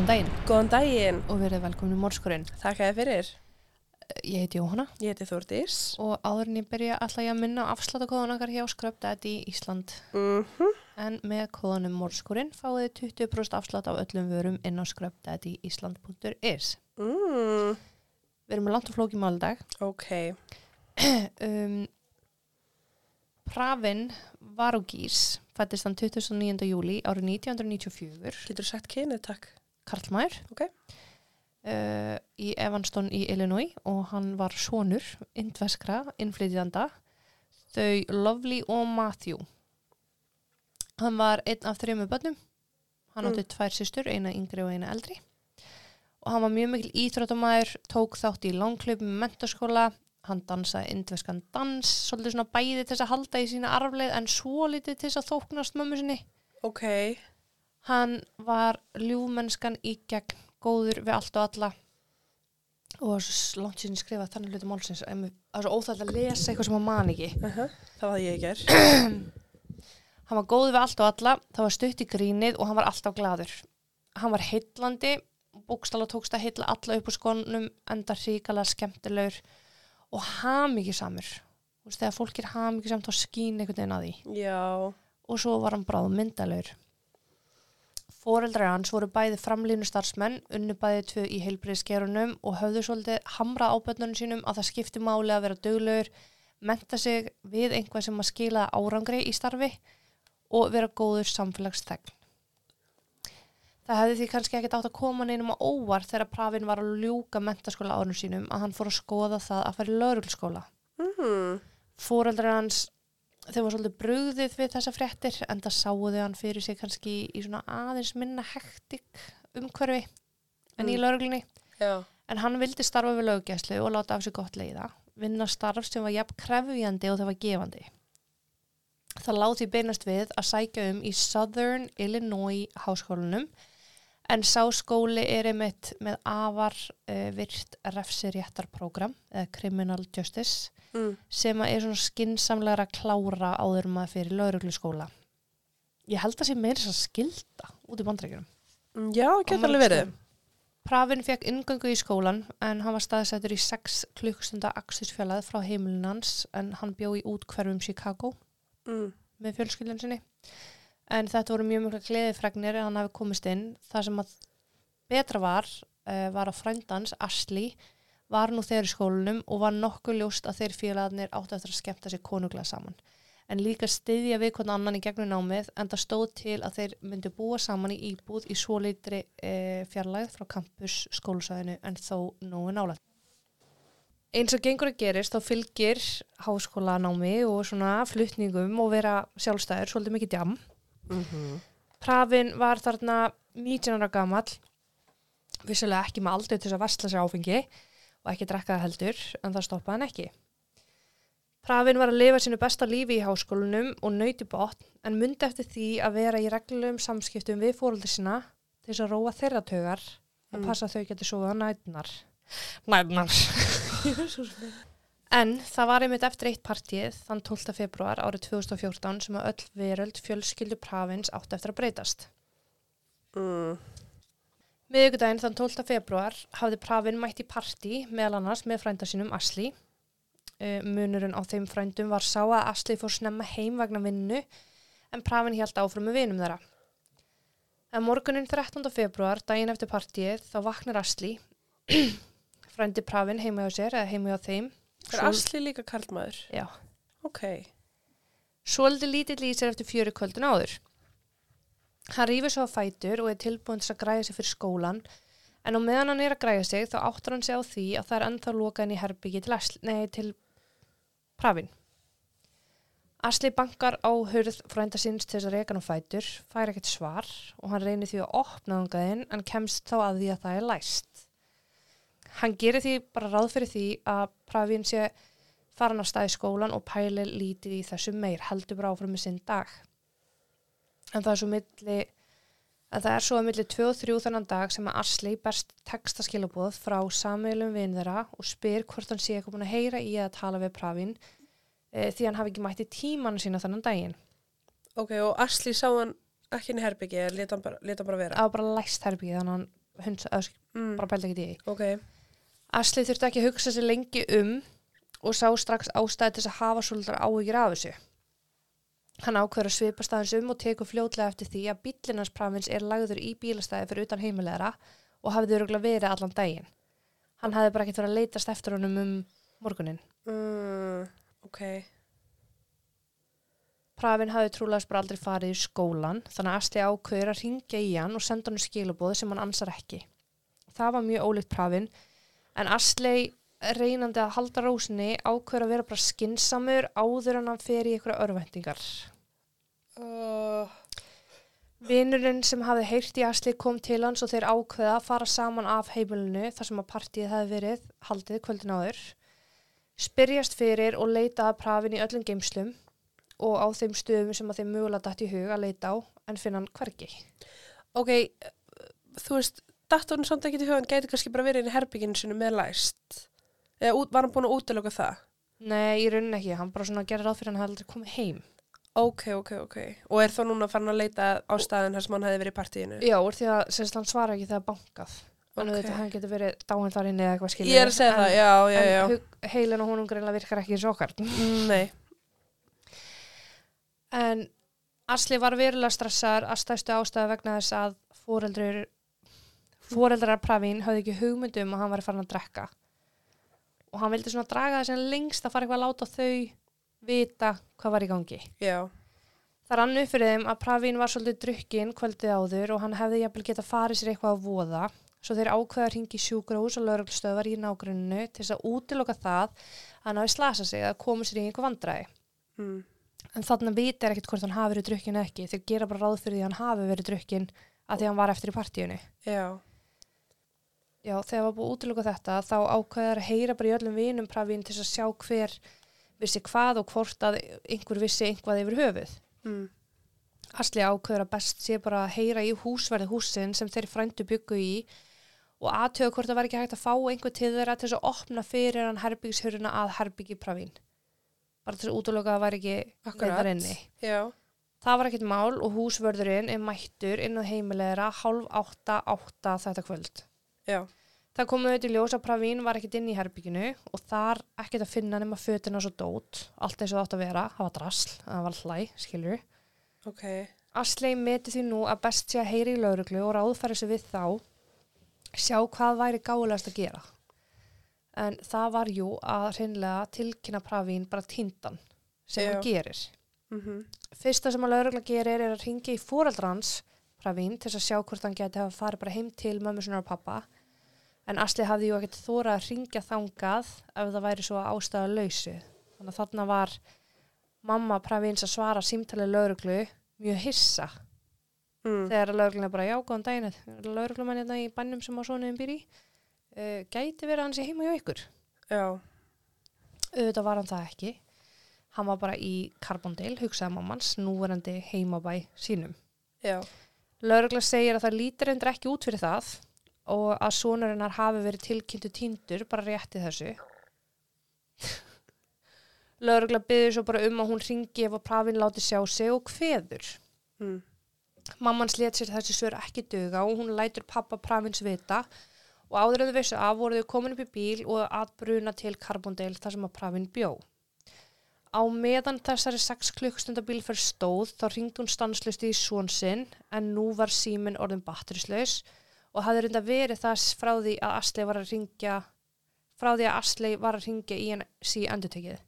Góðan daginn Góðan daginn, og verið velkomin í Mórskurinn. þakka þér fyrir. Ég heiti Jóhanna Ég heiti Þórdís. og áður en ég byrja alltaf ég að minna á afsláttakóðan okkar hjá Skröpdæti í Ísland. Mm En með kóðanum Mórskurinn fáið þið 20% afslátt af öllum vörum inn á skröpdæti Ísland.is. mm, Við erum með langt og flóki máludag. ok, Um, Pravin Varugís fættist hann 29. júli árið 1994. getur sagt kynið takk. Karlmær Ok. uh, í Evanston í Illinois og hann var sonur indveskra innflytjanda þau Lovely og Matthew. Hann var einn af þrejum bönnum hann Mm. átti tvær systur, eina yngri og eina eldri. Og hann var mjög mikil íþróttamæður tók þátt í langklöpum með mentaskóla hann dansaði indveskan dans svolítið svona bæði til þess að halda í sína arfleið en svo litið til þess að þóknast mömmu sinni. Ok, Hann var ljúmennskan í gegn, góður við allt og alla og það langt síðan ég skrifa þannig hluti málsins mér- það er svo óþægt að lesa eitthvað sem hann man ekki. uh það var ég að gera. Hann var góður við allt og alla, það var stutt í grínið og hann var alltaf gladur. Hann var heillandi, bókstala tókst að heilla alla upp úr skonum, enda ríkala skemmtilegur og. Þú veist, þegar fólk er hamingjusamt þá skín einhvern veginn að því. Já, og svo var hann bráð myndalegur. Fóreldrar hans voru bæði framlínu starfsmenn, unnu bæði tvö í heilbriðskerunum og höfðu svolítið hamra áböndunum sínum að það skipti máli að vera duglegur, menta sig við einhvað sem að skila árangri í starfi og vera góður samfélagsþegn. Það hefði því kannski ekkert átt að koma neinum á óvar þegar Pravin var að ljúka mentaskóla árunum sínum að hann fór að skoða það að fara í laurulskóla mm, fóreldrar hans þeir var svolítið brugðið við þessa fréttir en það sáuðu hann fyrir sig kannski í svona aðeins minna hektik umhverfi en í Mm. lauruglunni já, en hann vildi starfa við löggæslu og láta af sig gott leiða vinna starf sem var jafn krefjandi og það var gefandi. Það láti beinast við að sækja um í Southern Illinois háskólanum en sá skóli er einmitt með afar uh, virt refsiréttarprogram eða Criminal Justice mm, sem er svona skinsamlegra að klára áður maður fyrir lauruglu skóla. Ég held að sé meira að skilda út í bandreikunum. Mm, já, getur alveg verið. Pravin fekk ingöngu í skólan en hann var staðsettur í 6 klukkstunda akstursfjallað frá heimilin hans en hann bjó í útkverfum Chicago Mm, með fjölskyldun sinni. En þetta voru mjög mjög gleðifregnir en hann hafi komist inn. Það sem að betra var, uh, var að frændans, Ashley, var nú þegar í skólanum og var nokkuð ljóst að þeir félagarnir áttu eftir að skemmta sér konuglega saman. En líka styðja við hvernig annan í gegnum námið en það stóð til að þeir myndu búa saman í íbúð í svo litri uh, fjarlæð frá campus skólusæðinu en þó nógu nálægt. Eins og gengur að gerist þá fylgir háskólanámi og svona flutningum og vera sjálfstæður svolítið mikið djam. mm Pravin var þarna 19 ára gamall, vissulega ekki með aldur til þess að versla sér áfengi og ekki drekka það heldur, en það stoppaði hann ekki. Pravin var að lifa sínu besta lífi í háskólanum og nöyti botn, en myndi eftir því að vera í reglum samskiptum við fóröldur sína til þess að róa þeirra tögar að Mm. passa að þau geti sofið á nætunar. Nætunar. en það var einmitt eftir eitt partíð þann 12. februar árið 2014 sem að öll veröld fjölskyldu Pravins átti eftir að breytast. mm, Miðugudaginn þann 12. februar hafði Pravin mætt í partí meðal annars með frænda sínum Asli. Uh, munurinn á þeim frændum var sá að Asli fór snemma heim vegna vinnu en Pravin held áfram með vinum þeirra. En morgunin 13. februar, daginn eftir partíið, þá vaknar Asli, frændi Pravin heima hjá sér eða heima hjá þeim. er Asli líka karlmaður? Já. Ok, Svolítið lítill í sér eftir fjöru kvöldin áður. Hann rífur svo á fætur og er tilbúin til að græja sig fyrir skólan en á meðan hann er að græja sig þá áttur hann sig á því að það er ennþá lokað inn í herbyggi til, nei, til Pravin. Asli bankar á hurð frænda síns til þess að reka hann á fætur, fær ekkert svar og hann reynir því að opna þangaðinn en kemst þá að því að það er læst. Hann gerir því bara ráð fyrir því að Pravin sé farin á stað í skólan og pælir lítið í þessu meir, heldur bara áfram með sinn dag. En það er svo milli, en það er svo að milli 2 og 3 þennan dag sem að Asli berst textaskilabóð frá samveilum vinn þeirra og spyr hvort hann sé eitthvað búin að heyra í að tala við Pravin e, því hann hafi ekki mætti tímanu sína þennan daginn. ok, og Asli sá hann ekki inn í herbyggi, eða leta hann bara, lét hann bara vera? Það var bara læst herbyggið þannig að hann hund, eða, mm. bara pældi ekki því. ok, Asli þurfti ekki að hugsa sér lengi um og sá strax ástæði til að hafa svolítið áhyggjur af þessu. Hann ákveður að svipast aðeins um og tekur fljótlega eftir því að bílinans pravins er lagður í bílastæði fyrir utan heimilegara og hafði öruglega verið allan daginn. Hann hafði bara ekkert verið að leitast eftir honum um morgunin. mm, ok, Pravin hafði trúlega bara aldrei farið í skólan þannig að Asli ákveður að ringja í hann og senda hann skilabóð sem hann ansar ekki. Það var mjög ólíkt Pravin en Asli reynandi að halda rósinni ákveður að vera bara skinsamur áður en hann fer í einhverja örvendingar. uh, Vinurinn sem hafði heyrt í Asli kom til hans og þeir ákveða að fara saman af heimilinu þar sem að partíið hefði verið haldið kvöldin áður. Spyrjast fyrir og leita að Pravin í öllum geimslum og á þeim stöðum sem að þeim mögulega dætt í hug að leita á en finna hann hvergi. ok, uh, þú veist, datorinn samt ekki til hugan gæti kannski bara verið í herbygginu sinu með læst. Eða út, var hann búin að útiloka það? Nei, í rauninni ekki, hann bara svona gerir ráð fyrir hann hefði aldrei komið heim. Ok, ok, ok. Og er þá núna farin að leita á staðin þar sem hann hefði verið í partíinu? Já, úr því að semst hann svara ekki þegar bankað. Þannig Ok. að hann getur verið dáinn þar inni eða eitthvað skilur. Ég er að segja það, já, já, já. En heilin og honum greinlega virkar ekki eins og okkar. Nei, En Asli var verulega stressaður að stæstu ástæðu vegna þess að fóreldrar Pravín hafði ekki hugmyndum að hann var farin að drekka. Og hann vildi svona draga þess að lengst að fara eitthvað að láta þau vita hvað var í gangi. já, Það rann upp fyrir þeim að Pravín var svolítið drukkin kvöldið áður og hann hefði jafnvel getað farið sér eitthvað að voða. Svo þeir ákveða að ringi sjúkrahús og lauruglustöðvar í nágruninu til þess að útiloka það að hann hafi slasað sig að koma sér í einhver vandræði. mm, En þarna viti er ekkert hvort hann hafi verið drukkin eða ekki. Þeir gera bara ráð fyrir því að hann hafi verið drukkin að því að hann var eftir í partíunni. já, Já, þegar var búið útiloka þetta þá ákveðar að heyra bara í öllum vinum Pravín til að sjá hver vissi hvað og hvort að einhver vissi einhvað yfir höfuð. mm, Asli ákveður að best sé bara að heyra í húsverði húsin sem þeir frændu byggu í og aðtöða hvort það var ekki hægt að fá einhver til þeirra til þess að opna fyrir hann herbygishurina að herbyggi pravín. Bara til þess að útloka að það væri ekki þar inni. já, Það var ekkert mál og húsvörðurinn er mættur inn á heimilegra hálf átta átta þetta kvöld. Já, Það komu auðvitað í ljós að pravín var ekkert inn í herbygginu og þar ekkert að finna nema fötina svo dót, allt eins og það átt að vera, það var drasl, það var hlæ, skilur ok, Asley meti því nú að best sé að heyri í lauruglu og ráðfæri sig við þá sjá hvað væri gálegast að gera. En það var jú að hreinlega tilkynna pravín bara tindan sem Já. hann gerir. mhm, Fyrsta sem að laurugla gerir er að ringa í fóreldrans pravín til að sjá hvort hann geti hafa farið bara heim til mömmu sinnar og pappa. En Asley hafði jú ekkert þóra að ringja þangað ef það væri svo ástæða lausu. Þannig að þarna var mamma pravíns að svara símtalið lauruglu mjög hissa. Mm, þegar lögreglun er bara já, góðan daginn lögreglumann hérna í bannum sem á sonuðin býr í? Uh, gæti verið að hann sé heima hjá ykkur? Já, auðvitað var hann það ekki. Hann var bara í Carbondale, hugsaði mammans núverandi heimabæ sínum. Já, lögregla segir að það lítur endur ekki út fyrir það og að sonurinnar hafi verið tilkynntu týndur bara rétti þessu. Lögregla byður svo bara um að hún ringi ef að prafin láti sjá sig og kveður. Mm, Mamman slétt sér þessi svör ekki duga og hún lætur pappa prafins vita. Og áður en þau vissu af voru þau komin upp í bíl og að bruna til Carbondale þar sem að prafin bjó. Á meðan þessari 6 klukkstunda bílferð stóð þá ringd hún stanslust í svon sinn en nú var síminn orðin batterislaus. og hafði reynda verið þess frá því að Asley var að ringja frá því að Asley var að ringja í hann sí endurtekið.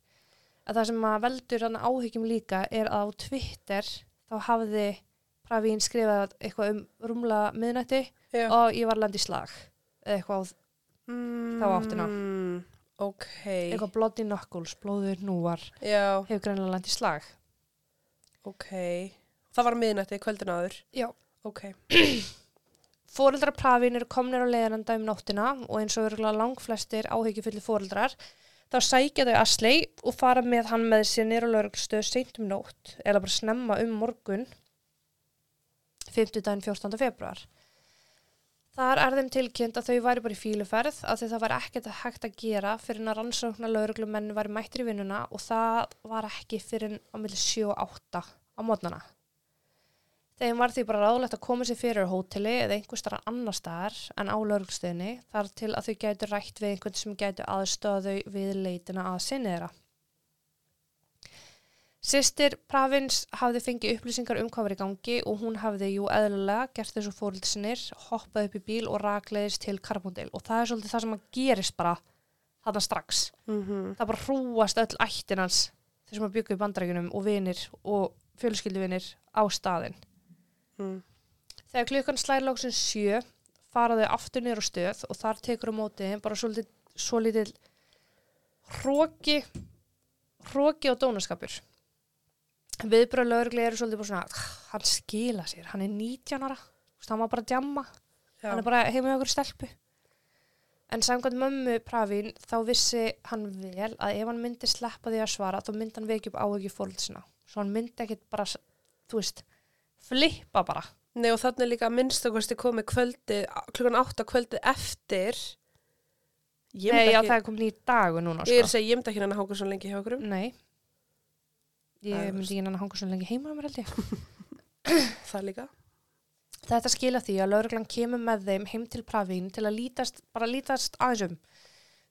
Að það sem að veldur áhyggjum líka er að á Twitter þá hafði Pravín skrifað eitthvað um rúmla miðnætti já. og ég var land í slag eitthvað, Mm, þá áttina. Ok, eitthvað bloody knuckles, blóður núvar já, hefur greinilega land í slag ok. Það var miðnætti, kvöldin áður. Já. Ok, Fóreldrar Pravín eru komnir á leiðananda um nóttina og eins og örgulega langflestir áhyggjufulli fóreldrar þá sækja þau Asley og fara með hann með sér nýra lauruglustöð seint um nótt eða bara snemma um morgun 50 daginn 14. februar. Þar er þeim tilkynnt að þau væri bara í fíluferð af því það var ekkert að hægt að gera fyrir að rannsóknar lauruglumenn væri mættir í vinnuna og það var ekki fyrir á milli 7 og 8 á mótnana. Þeim var því bara ráðlegt að koma sér fyrir hóteli eða einhver starf annar staðar en á lauruglustöðinni þar til að þau gætu rætt við einhvern sem gætu aðstöðu við leitina að sinni þeirra. Sistir Pravins hafði fengið upplýsingar um hvað var í gangi og hún hafði jú eðlulega gert þessu fórildsinir, hoppað upp í bíl og rakleiðist til Carbondale og það er svolítið það sem að gerist bara þarna strax. Mm Það bara hrúast öll ættin hans þeir sem að byggja í bandarækjunum og vinir og fjölskylduvinir á staðinn. Mm. Þegar klukkan slæri lóksinn sjö fara þau aftur á stöð og þar tekur á móti bara svolítið, svolítið hróki hróki og dónaskapur viðbröð lögregli eru svolítið bara svona "Ah, hann skila sér, hann er 19 ára hann var bara að djamma Já. hann er bara heim með okkur stelpu en samkvæmt mömmu Pravín þá vissi hann vel að ef hann myndi sleppa því að svara þá myndi hann vekja upp áhugju fórhaldsina svo hann myndi ekkit bara, þú veist flippa bara Nei og þannig líka að minnst að komið kvöldið, klukkan átta kvöldið eftir. Nei, já, það er komin í dagu núna, ég er að sko. segja, ég myndi ekki hann að hanga svo lengi hjá okkur. Nei. Ég er myndi ekki hann að hanga svo lengi heima á mér, held ég. Það líka. Þetta skila því að lauruglan kemur með þeim heim til Pravín til að lítast, bara lítast aðeins um.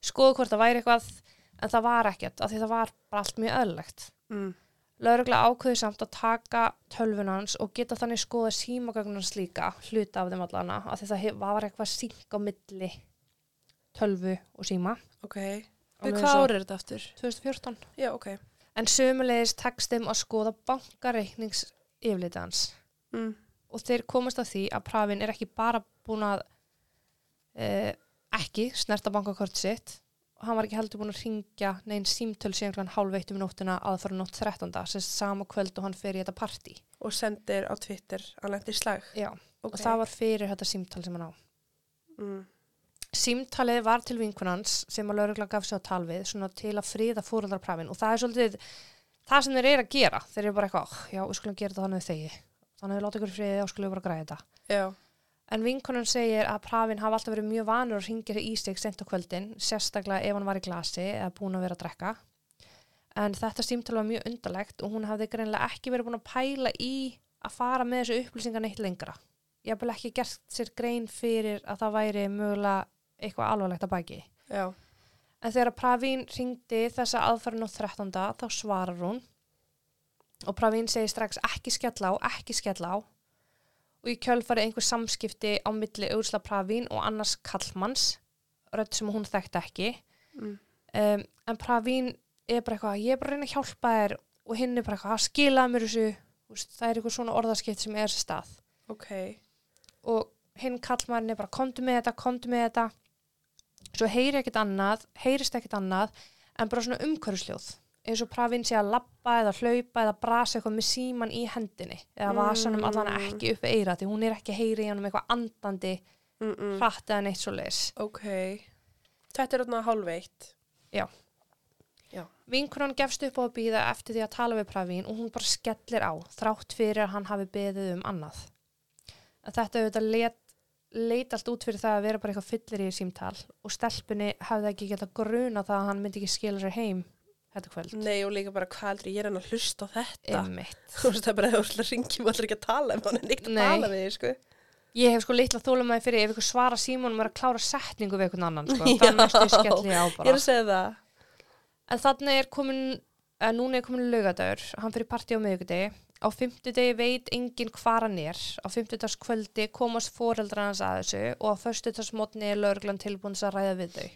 Skoðu hvort það væri eitthvað, en það var ekkert, af því það var bara allt mjög öðlegt. Mm. Laurugla ákveði samt að taka tölvunans og geta þannig skoða símagögnans líka, hluta af þeim allana, það hef- var eitthvað síng á milli tölvu og síma. Ok. Eins hvað og- árið er þetta aftur? 2014. Já, ok. En sömulegis tekst þeim að skoða bankareiknings yfirleitans Mm. og þeir komast að því að Pravin er ekki bara búin að e, ekki snerta bankakort sitt og hann var ekki heldur búin að ringja neinn símtöl síðan klann hálf eitt um nóttina að fara nótt 13. sem sama kvöld og hann fer í þetta partí. Og sendir á Twitter að lendi í slag. Já, Ok. og það var fyrir þetta símtöl sem hann á. Mm. Símtalið var til vinkunans sem að laurugla gaf sig á tal við svona til að friða fóröldar Pravin og það er svolítið það sem þeir eru að gera. Þeir eru bara eitthvað, "Oh, já, við skulum gera þetta þannig þegi. Þannig við láta ykkur í friði og skulum bara græða þetta. Já. En vinkonan segir að Pravin hafa alltaf verið mjög vanur að ringja í sig sent á kvöldin, sérstaklega ef hann var í glasi eða búin að vera að drekka. En þetta símtal var mjög undarlegt og hún hafði greinlega ekki verið búin að pæla í að fara með þessu upplýsingar neitt lengra. Ég hafði ekki gert sér grein fyrir að það væri mögulega eitthvað alvarlegt að baki. Já. En þegar Pravin ringdi þessa aðferðin á 13. þá svarar hún og Pravin segir strax ekki skella á, ekki skella á og í kjölfari einhver samskipti á milli Úrsla Pravin og annars Kallmanns, rödd sem hún þekkti ekki. Mm. Um, en Pravin er bara eitthvað, ég er bara að reyna að hjálpa þér og hinn er bara eitthvað, að skilaði mér þessu, veist, það er eitthvað svona orðaskipt sem er stað Ok. og hinn kallmærin er bara komdu með þetta, komdu með þetta svo heyri ekkert annað heyrist ekkert annað en bara svona umhverjusljóð eins og Pravin sé að labba eða hlaupa eða brasa eitthvað með síman í hendinni eða vasanum allan Mm. ekki upp eira því hún er ekki að heyri í hann um eitthvað andandi Mm -mm. hratt eða neitt svo leis Ok. Þetta er þarna hálfveitt. Vinkunan gefst upp á að býða eftir því að tala við Pravin og hún bara skellir á þrátt fyrir að hann hafi beðið um annað. En þetta auðvitað let, leit allt út fyrir það að vera bara eitthvað fyllir í símtal og stelpunni hafði ekki geta gruna það að hann myndi ekki skila sér heim þetta kvöld. Nei og líka bara hvað heldur ég er hann að hlusta á þetta. Þú veist það er bara að og ætla ekki að tala um hann en ekkert að tala við þig sko. Ég hef sko litla þólumæði fyrir ef ykkur svara símónum er að klára setningu við einhvern annan sko. Ég er að segja það. En þannig er komin, að núna er komin lögadagur, hann fyrir partí á miðugudegi. Á fimmtudegi veit enginn hvar hann er. Á fimmtudags kvöldi komast foreldrar hans að þessu og á föstudagsmotni er lögreglan tilbúin að ræða við þau.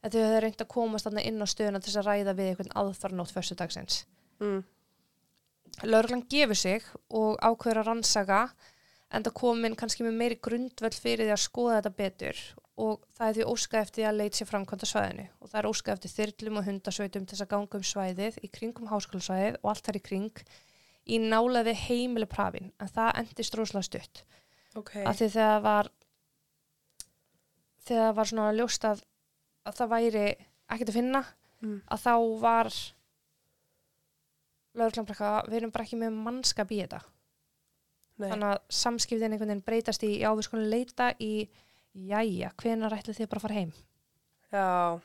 En þau hefur reynd að komast þarna inn á stöðuna til þess að ræða við einhvern aðfarnótt föstudagsins. Mm. Lögreglan gefur sig og ákveður að rannsaka en það komin kannski með meiri grundvöld fyrir því að skoða þetta betur og það er því óskað eftir því að leit sér framkvæmda svæðinu og það er óskað eftir þyrlum og hundasveitum til þess að ganga um svæðið í kringum háskólasvæðið og allt þar í kring í nálaði heimili prafin en það endist rosalega stutt Ok. af því þegar það var þegar það var svona ljóst að, að það væri ekkert að finna. Mm. að þá var eitthvað, við erum bara ekki með mannskap í þetta. Nei. þannig að samskiptin einhvern veginn breytast í skulum leita í jæja, hvenær ætlu þið bara að fara heim? Já.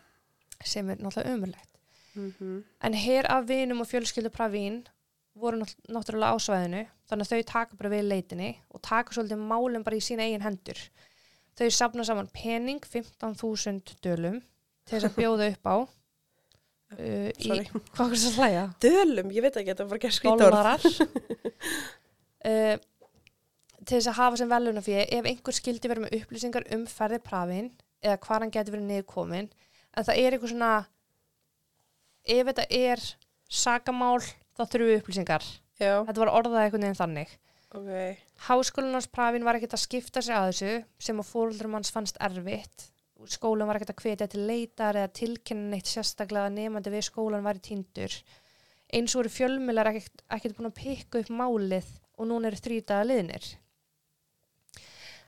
sem er náttúrulega umurlegt Mm en hér af vinum og fjölskyldu Pravín voru nátt- náttúrulega á svæðinu þannig að þau taka bara við leitinni og taka svolítið málum bara í sína eigin hendur. Þau safna saman pening 15.000 dölum til þess að bjóða upp á uh, í, hvað er það að hlæja? Dölum, ég veit ekki, þetta var skvítur. Dólarar uh, til þess að hafa sem veluna fyrir ef einhver skildi verið með upplýsingar um ferði prafin eða hvað hann getur verið niðurkomin en það er eitthvað svona ef þetta er sakamál þá þurfum við upplýsingar Já, þetta var orðað einhvern veginn þannig ok. háskólanars prafin var ekkert að skipta sér að þessu sem að fóröldurum hans fannst erfitt skólan var ekkert að hvetja til leitar eða tilkynna neitt sérstaklega nefandi við skólan væri týndur eins og eru fjölmiðlar ekkert, ekkert búin að pikka upp málið og núna eru þrýtaða liðnir.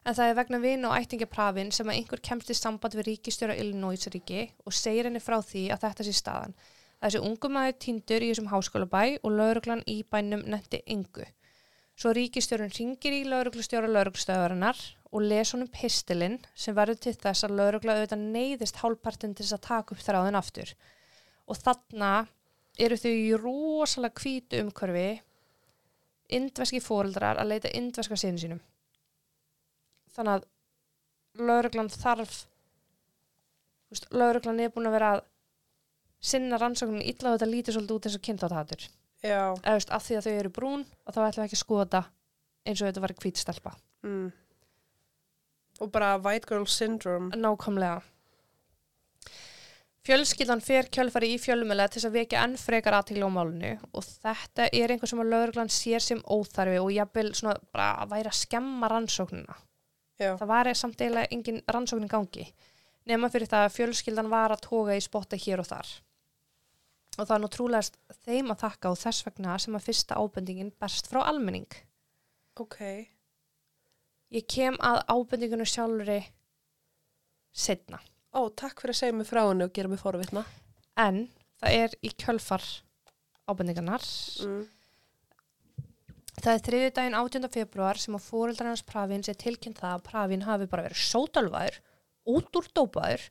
En það er vegna vin og ættingjaprafin sem að einhver kemst í samband við ríkistjóra Illinois ríki og segir henni frá því að þetta sé staðan. Þessi ungu maður týndur í þessum háskólabæ og lauruglan í bænum netti yngu Svo ríkistjórun ringir í lauruglustjóra lauruglustöðarinnar og les honum pistilinn sem verður til þess að laurugla auðvitað neyðist hálfpartin til þess að taka upp þráðin aftur. Og þarna eru þau í rosalega hvítu umhverfi indveski fóreldrar að leita indveska sinni sínum. Þannig að lauruglan þarf, veist, lauruglan er búin að vera að sinna rannsóknin illa og þetta lítur svolítið út eins og kynþáttahatur Já, eða þú veist, af því að þau eru brún og þá ætlum við ekki að skoða eins og þetta var kvítstelpa. mm. Og bara white girl syndrome. Nákvæmlega. Fjölskyldan fer kjölfari í fjölumöla til þess að vekja enn frekar aðtíkla á málunu og þetta er einhver sem að lögreglan sér sem óþarfi og jafnvel svona bara að væri að skemma rannsóknina. Já, Það var samt eiginlega engin rannsóknin gangi nema fyrir það að fjölskyldan var að toga í spotta hér og þar. Og það er nú trúlegast þeim að þakka og þess vegna sem að fyrsta ábendingin berst frá almenning. ok. Ég kem að ábendingunum sjálfuri setna. Ó, takk fyrir að segja mig frá henni og gera mig forvitna. En það er í kjölfar ábendingarnar. Mm. Það er þriði daginn 18. februar sem að fóreldrar hans Pravins er tilkynnt það að Pravin hafi bara verið sótálfaður, út úr dópaður,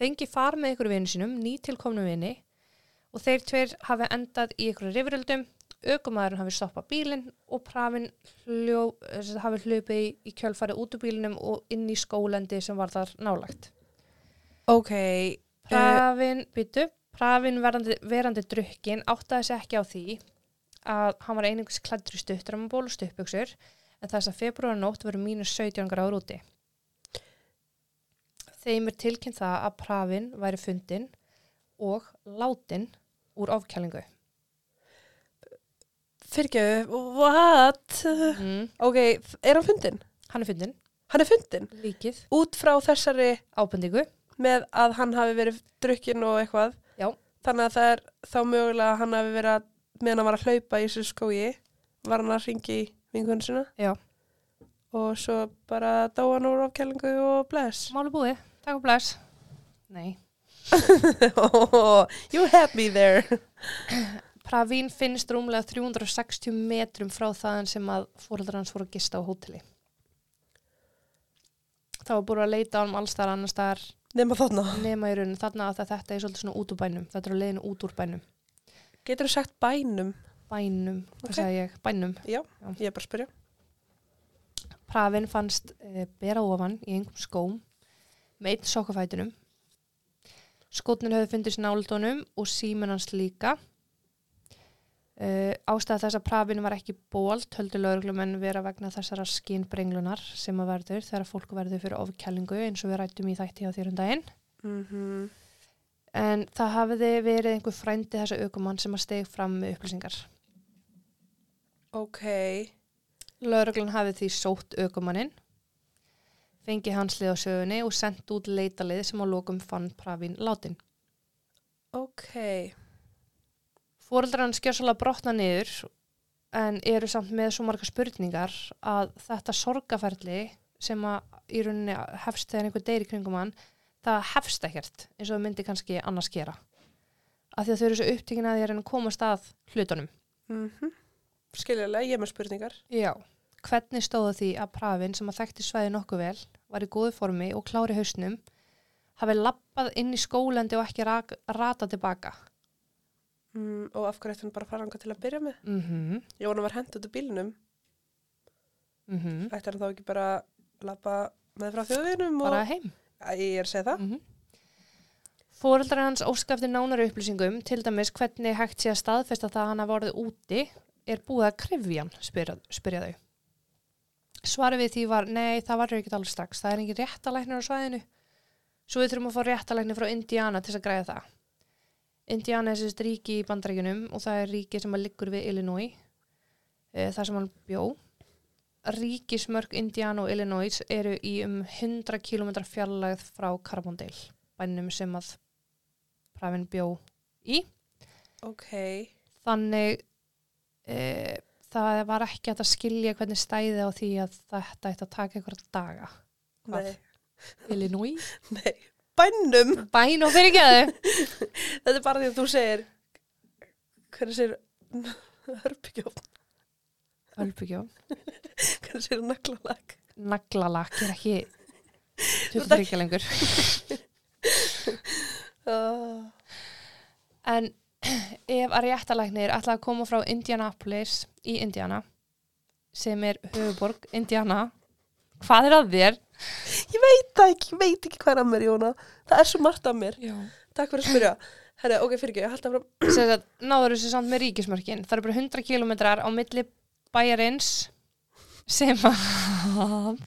fengi far með ykkur vini sínum, nýtilkomnu vini og þeir tveir hafi endað í ykkur rifröldum, aukumæðurinn hafi stoppað bílinn og Pravin hljó, eh, hafi hlupið í, kjölfari út úr bílinnum og inn í skólendi sem var þar nálagt. Ok, Pravin, byttu, Pravin verandi, verandi drukkin áttaði sig ekki á því að hann var einingis klæddur í stuttramaból og stuppbuxur en þess að februar nótt verið mínus 17 gráður úti. Þeim er tilkynnt það að Pravin væri fundin og látin úr ofkælingu. Fyrirgjöfu, what? Mm. Ok, er hann fundin? Hann er fundin, Hann er fundin? líkið, Út frá þessari ábendingu. með að hann hafi verið drukkin og eitthvað. Já. Þannig að það er þá mögulega að hann hafi verið að, meðan hann var að hlaupa í þessu skói, var hann að ringi í vinkunni sína. Já. Og svo bara dóa hann úr afkælingu og bless. Máli búið, takk og bless. Nei. you had me there. Pravin finnst rúmlega 360 metrum frá þaðan sem að fóreldrar hans voru að gista á hóteli. Það var búin að leita á hann alls þar annars þar Nefna þarna. nema í rauninu þarna að þetta er svolítið svona út úr bænum. Þetta er á leiðinu út úr bænum. Getur þú sagt bænum? Bænum, hvað Ok. sagði ég? Bænum. Já, ég er bara að spyrja. Pravin fannst e, bera ofan í einhverjum skóm með einn sokkafætunum. Skotnin höfðu fundist náldunum og síminn hans líka. Uh, ástæða þess að pravin var ekki bólt höldu lauruglumenn vera vegna þessara skinnbrenglunar sem að verður þegar fólk verður fyrir ofkælingu eins og við rættum í þætti á þér um daginn. Mm En það hafiði verið einhver frændi þessa aukumann sem að steg fram með upplýsingar. Ok, Lauruglan hafið því sótt aukumanninn, fengið hans lið á sögunni og sendt út leitalið sem á lokum fann pravin látin. ok. Fóreldrar hans skjössalega brotna niður en eru samt með svo marga spurningar að þetta sorgaferli sem að í rauninni hefst þegar einhver deyri kringum hann, það hefst ekkert eins og myndi kannski annars gera. Af því að þau eru svo upptíkin að því að að komast að hlutunum. Mm Skiljulega, ég er með spurningar. Já. Hvernig stóðu því að prafin sem að þekkti svæði nokkuð vel, var í góðu formi og klári hausnum, hafi lappað inn í skólandi og ekki rata tilbaka? Mm, og af hverju ætti hann bara að fara hanga til að byrja með? mhm, Jóna var hent út úr bílnum. mhm Ætti hann þá ekki bara að labba með frá þjóðvinum og... bara heim Æ, ég er að segja það. mm Fóreldrar hans óska eftir nánari upplýsingum til dæmis hvernig hægt sé að staðfesta það að hann hafa orðið úti er búið að krifja hann, spyrja, spyrja þau. Svarið við því var, nei, það varur ekki alveg strax, það er engin réttalæknir á svæðinu. Svo við þurfum að fá réttalæknir frá Indiana til að græða það. Indiana er sérst ríki í bandaríkunum og það er ríki sem að liggur við Illinois, e, þar sem hann bjó. Ríkismörk Indiana og Illinois eru í um 100 km fjarlægð frá Carbondale, bænum sem að Pravin bjó í. Ok. Þannig e, það var ekki að skilja hvernig stæði á því að þetta ætti að taka einhverja daga. Hvað? Illinois? Nei. Bænnum. Bæn og fyrirgeðu. Þetta er bara því að þú segir, hvernig segir hörpingjófn, Ölbugjó. hvernig segir naglalag. Naglalakk er ekki Þú ert 23 lengur. Uh, En ef að réttalæknir ætla að koma frá Indianapolis í Indiana sem er höfuborg Indiana hvað er að þér? ég veit ekki, ég veit ekki hvað er að mér, Jóna. Það er svo margt að mér. Já. Takk fyrir að spyrja. Herra, ok, fyrir ekki, ég held að fram. Náður þessu samt með ríkismörkin það eru bara 100 kilometrar á milli bæjarins sem að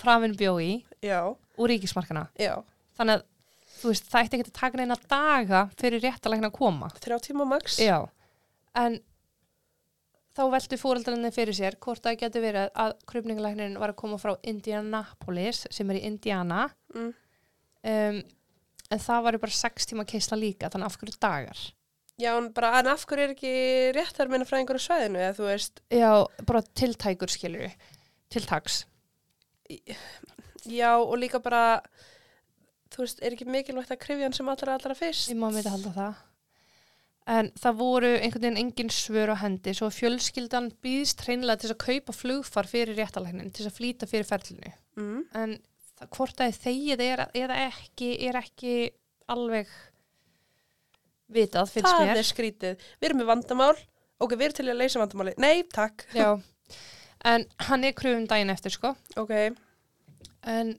Pravin bjó í Já, og ríkismarkana já. þannig að þú veist, það ætti ekki að taka neina daga fyrir réttalækna að koma Þrjá tíma max. Já, en þá veltu fóreldrarnir fyrir sér hvort það geti verið að krupningalæknin var að koma frá Indianapolis sem er í Indiana. Mm. um, en það var bara 6 tíma keisla líka, þannig af hverju dagar? Já, en bara, en af hverju er ekki réttar meina frá einhverju svæðinu, eða þú veist, Já, bara tiltækur skilur tiltaks. Já, og líka bara, þú veist, er ekki mikilvægt að krifja hann sem allra allra fyrst? Ég má að halda það En það voru einhvern veginn engin svör á hendi svo fjölskyldan býðst hreinlega til að kaupa flugfar fyrir réttalæknin til að flýta fyrir ferlinu Mm. en það, hvort það er þegið er, eða ekki er ekki alveg vitað finnst Það mér er skrítið. Við erum með vandamál, ok, við erum til að leysa vandamáli. Nei, takk. Já. en hann er kröfum daginn eftir sko Ok, en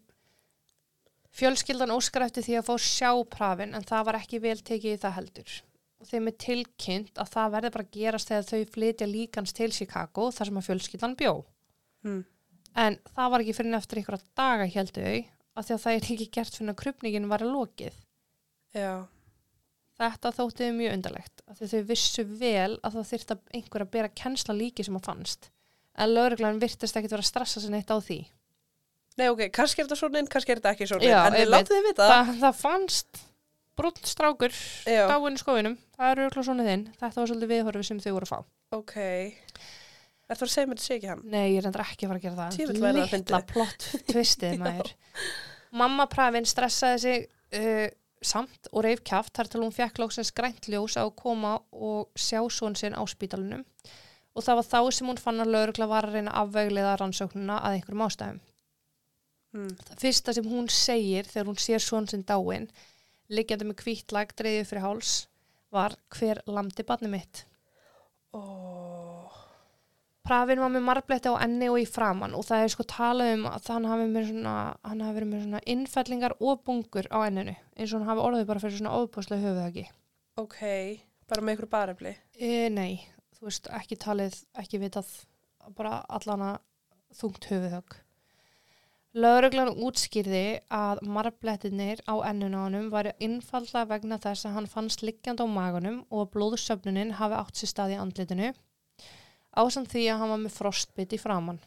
fjölskyldan óskar eftir því að fá sjá prafin en það var ekki vel tekið í það heldur þeim er tilkynnt að það verði bara að gerast þegar þau flytja líkans til Chicago þar sem að fjölskyldan bjó mm. en það var ekki fyrir eftir ykkur daga heldu þau af því að það er ekki gert fyrir að krupningin var að lokið já, Þetta þótti þau mjög undarlegt því þau vissu vel að það þyrfti að einhver að bera kennsla líki sem að fannst. En lauruglan virtist ekkit vera að stressa sig neitt á því. nei, ok, kannski er þetta svona inn, kannski er þetta ekki svona Já, en við látið þið vita. Það, það fannst brúnt strákur dáinn í skóinum. Það eru öll svona þinn. Þetta var svolítið viðhorfið sem þau voru að fá. ok. Er það að segja mér þetta sé ekki hann? Nei, ég er endur ekki að fara að gera það. Það Litla plott tvistið maður. Mamma Pravin stressaði sig uh, samt og reif kjaft þar til hún fekk lóksins grænt ljós að koma og sjá svon sinn á spítalunum og það var þá sem hún fann að laurugla var að reyna að afveglega rannsóknuna að einhverjum ástæðum. Mm. Það fyrsta sem hún segir þegar hún sér svon sinn dáin, liggjandi með hvítt lag dreifið fyrir háls, var hver lamdi barni mitt. Ó, Pravin var með marbletti á enni og í framann og það er sko talað um að hann hafi, með svona, hann hafi verið með svona innfellingar og bungur á enninu eins og hann hafi orðið bara fyrir svona óbúslega höfuðagi. ok, bara með ykkur barefli. E, nei, þú veist, ekki talið, ekki vitað, bara allana þungt höfuðhögg. Lögreglan útskýrði að marblettinir á honum væri innfalla vegna þess að hann fannst liggjand á magunum og blóðsöfnunin hafi átt sér stað í andlitinu ásamt því að hann var með frostbit í framann.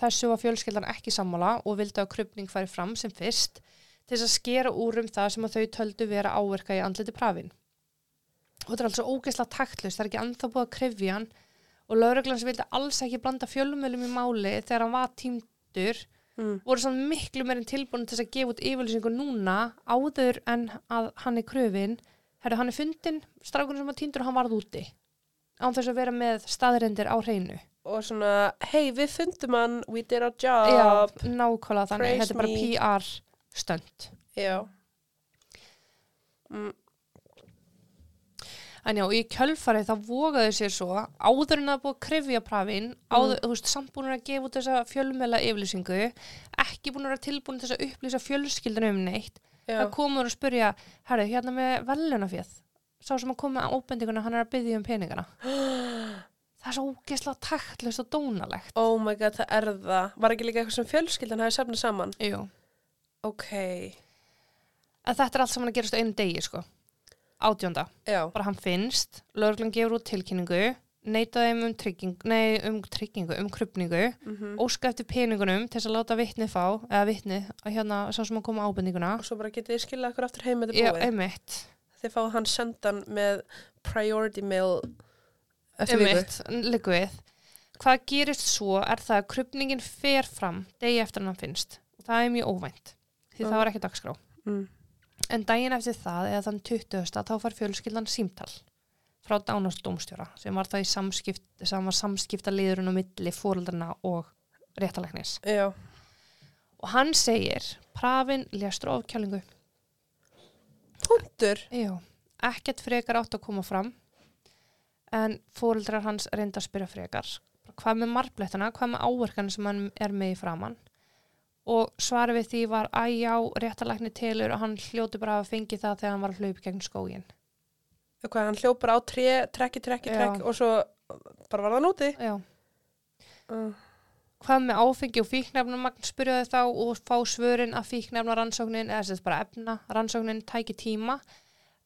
Þessu var fjölskyldan ekki sammála og vildi að krupning færi fram sem fyrst til þess að skera úr um það sem að þau töldu vera áverka í andliti prafin. Og þetta er alveg svo ógeðslega taktlust, það er ekki ennþá búið að krifja hann og lauruglan sem vildi alls ekki blanda fjölumölum í máli þegar hann var tímdur Mm. voru svona miklu meirinn tilbúin til að gefa út yfirlýsingu núna áður en að hann er kröfin herru hann er fundin, strákunum sem var týndur og hann varð úti án þess að vera með staðrendir á hreinu Og svona, hei, við fundum hann, we did our Já, job. nákvæmlega þannig, þetta er bara. PR stönd Já. Mm. En já, í kjölfarið þá vogaðu sér svo áður en er búið að krifja prafin, áður, þú veist, sambúinur að gefa út þessa fjölmela yfirlýsingu, ekki búin að vera tilbúin til þess að upplýsa fjölskyldan um neitt. Já. Það komur og spurja, herru, hérna með velunafjöð, sá sem að koma með ábendinguna, hann er að byggja um peningana. það er svo ógeðslega taktlust og dónalegt. Oh my god, það er það. Var ekki líka eitthvað sem fjölskyldan hafi safnað saman? Jú. Ok, En þetta er allt saman að gerast á einu degi, sko. Átjónda. bara hann finnst, lögreglan gefur út tilkynningu, neitaði þeim um tryggingu, nei, um tryggingu, um krupningu, Mm óska eftir peningunum til þess að láta vitni fá, eða vitni, að hérna, sá sem að koma ábendinguna. Og svo bara getið skilja okkur aftur heim með þetta búið. einmitt, Þið fáið hann sendan með priority mail einmitt, liggu við. Hvað gerist svo er það að krupningin fer fram degi eftir hann finnst. Og það er mjög óvænt, því Mm. það var ekki dagskrá. Mm. En daginn eftir það, eða þann 20. þá far fjölskyldan símtal frá dánastdómstjóra sem var það í samskipt, samskipta liðurinn á milli fóreldrana og réttalæknis. Já, Og hann segir, prafin léstur ofkjálingu. punktur. Já, ekkert frekar átt að koma fram en fóreldrar hans reynda að spyrja frekar. Hvað með marblettana, hvað með áverkan sem hann er með í framann? Og svarið við því var að já, réttalækni telur og hann hljóti bara að fengi það þegar hann var að hlaupa gegn skógin. Hvað, hann hljópar á tré, trekki, trekki, trekki og svo bara var það núti. Já. Uh. hvað með áfengi og fíknefnumagn spyrjaði þá og fá svörin að fíknefna rannsóknin eða þess bara efna rannsóknin tæki tíma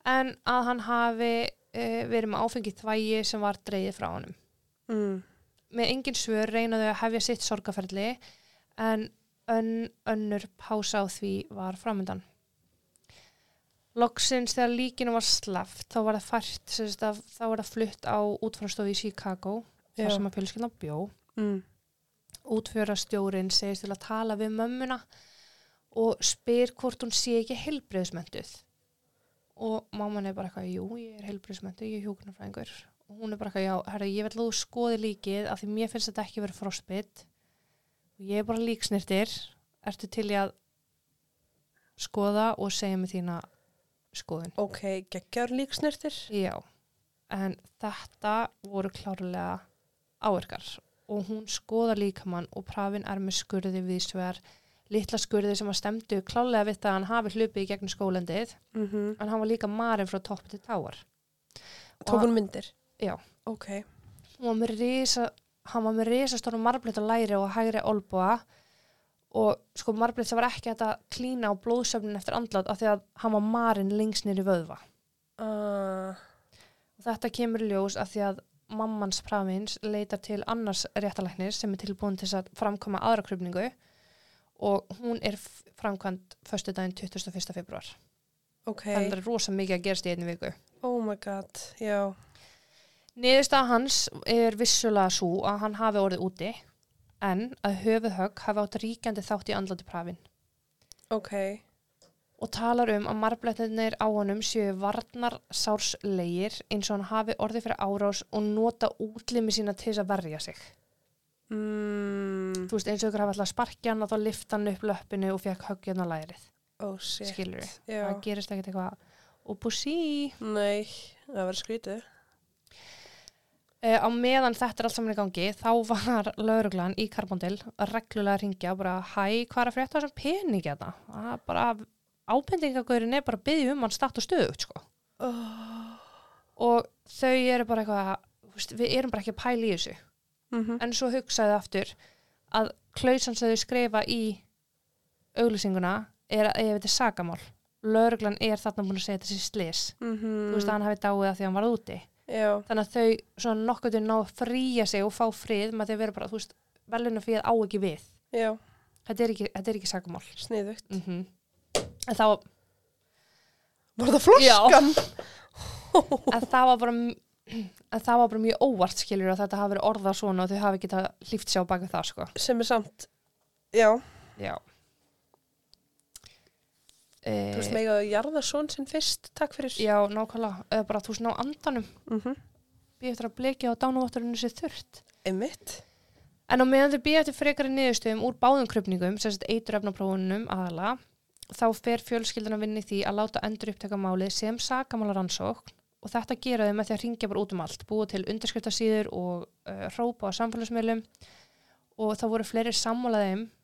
en að hann hafi e, verið með áfengi þvægi sem var dreigið frá honum. Mm. Með engin svör reynaðu að hefja sitt sorgaferli en ön, önnur pása á því var framöndan. Loksins þegar líkinu var slaft þá var það fært, að- þá var það flutt á útfrástofu í Chicago Já. þar sem að fjölskyldan bjó Mm. útfjörastjórin segist til að tala við mömmuna og spyr hvort hún sé ekki heilbreyðsmönduð og mamman er bara eitthvað, jú, ég er heilbreyðsmönduð, ég er hjúknarfræðingur og hún er bara eitthvað, já, herra, ég vil að þú skoði líkið af því mér finnst þetta ekki verið frostbit og ég er bara líksnirtir ertu til í að skoða og segja mig þína skoðun Ok, geggjar líksnirtir. Já, en þetta voru klárlega áverkar og hún skoða líkamann og prafin er með skurði viðsvegar, litla skurði sem að stemdu klálega við það að hann hafi hlupið í gegnum skólendið, Mm -hmm. en hann var líka marinn frá topp til táar. Tók hún myndir? Já. Ok. Hún var með risa, hann var með risastórum marblita læri og hægri olbúa og sko marblita sem var ekki að klína á blóðsöfnin eftir andlát af því að hann var marinn lengst nýri vöðva. Uh, Og þetta kemur ljós að því að mammans prafins leitar til annars réttalæknis sem er tilbúin til að framkoma aðra krupningu og hún er framkvæmt föstu daginn 21. februar. ok. Þannig að það er rosa mikið að gerast í einni viku. Oh my god, já. Niðurstað hans er vissulega svo að hann hafi orðið úti en að höfuðhögg hafi átt ríkjandi þátt í andlati prafin Ok. og talar um að marblettinir á honum séu varnar sárslegir eins og hann hafi orðið fyrir árás og nota útlimi sína til þess að verja sig. Mm, þú veist eins og ykkur hafa alltaf sparkja hann og þá lifta hann upp löppinu og fekk höggjarna lærið oh shit. skilur við, Já. það gerist ekkert eitthvað og búsí Nei, það var skrítið. E, á meðan þetta er allt saman í gangi þá var lauruglan í Karbondil reglulega að ringja og bara hæ, hvað er að frétta þessum peningi þetta Það er bara ábendingagöðurinn er bara að byggja um hann statt og stöðugt sko. Oh. og þau eru bara eitthvað við erum bara ekki að pæla í þessu Mm -hmm. en svo hugsaði aftur að klausan sem þau skrifa í auglýsinguna er að ef þetta er sagamál lauruglan er þarna búin að segja þetta sér slis þú veist að hann hafi dáið að því að hann var úti. Já, þannig að þau svona nokkuð til ná að fríja sig og fá frið með því að vera bara, þú veist, veluna fyrir á ekki við. Já, þetta er ekki, þetta er ekki sagamál sniðugt. mm en, þá, Var það floskan? en það var bara en það var bara mjög óvart skilur að þetta hafi verið orðað svona og þau hafi getað hlýft sér á baka það sko. Sem er samt, já, já þú veist mega að jarða svon sinn fyrst, takk fyrir. já, nákvæmlega, eða bara þú veist ná andanum Mm -hmm. býð eftir að blekja á dánuvotturinu sér þurrt Einmitt. En á meðan þau býja eftir frekari niðurstöðum úr báðum krupningum, sem sagt eituröfnaprófunum aðala, þá fer fjölskyldan að vinna í því að láta endur upptaka málið sem sakamála rannsókn og þetta gera þau með því að ringja bara út um allt, búa til undirskriftasíður og uh, hrópa á samfélagsmiðlum og það voru fleiri sammálaðum að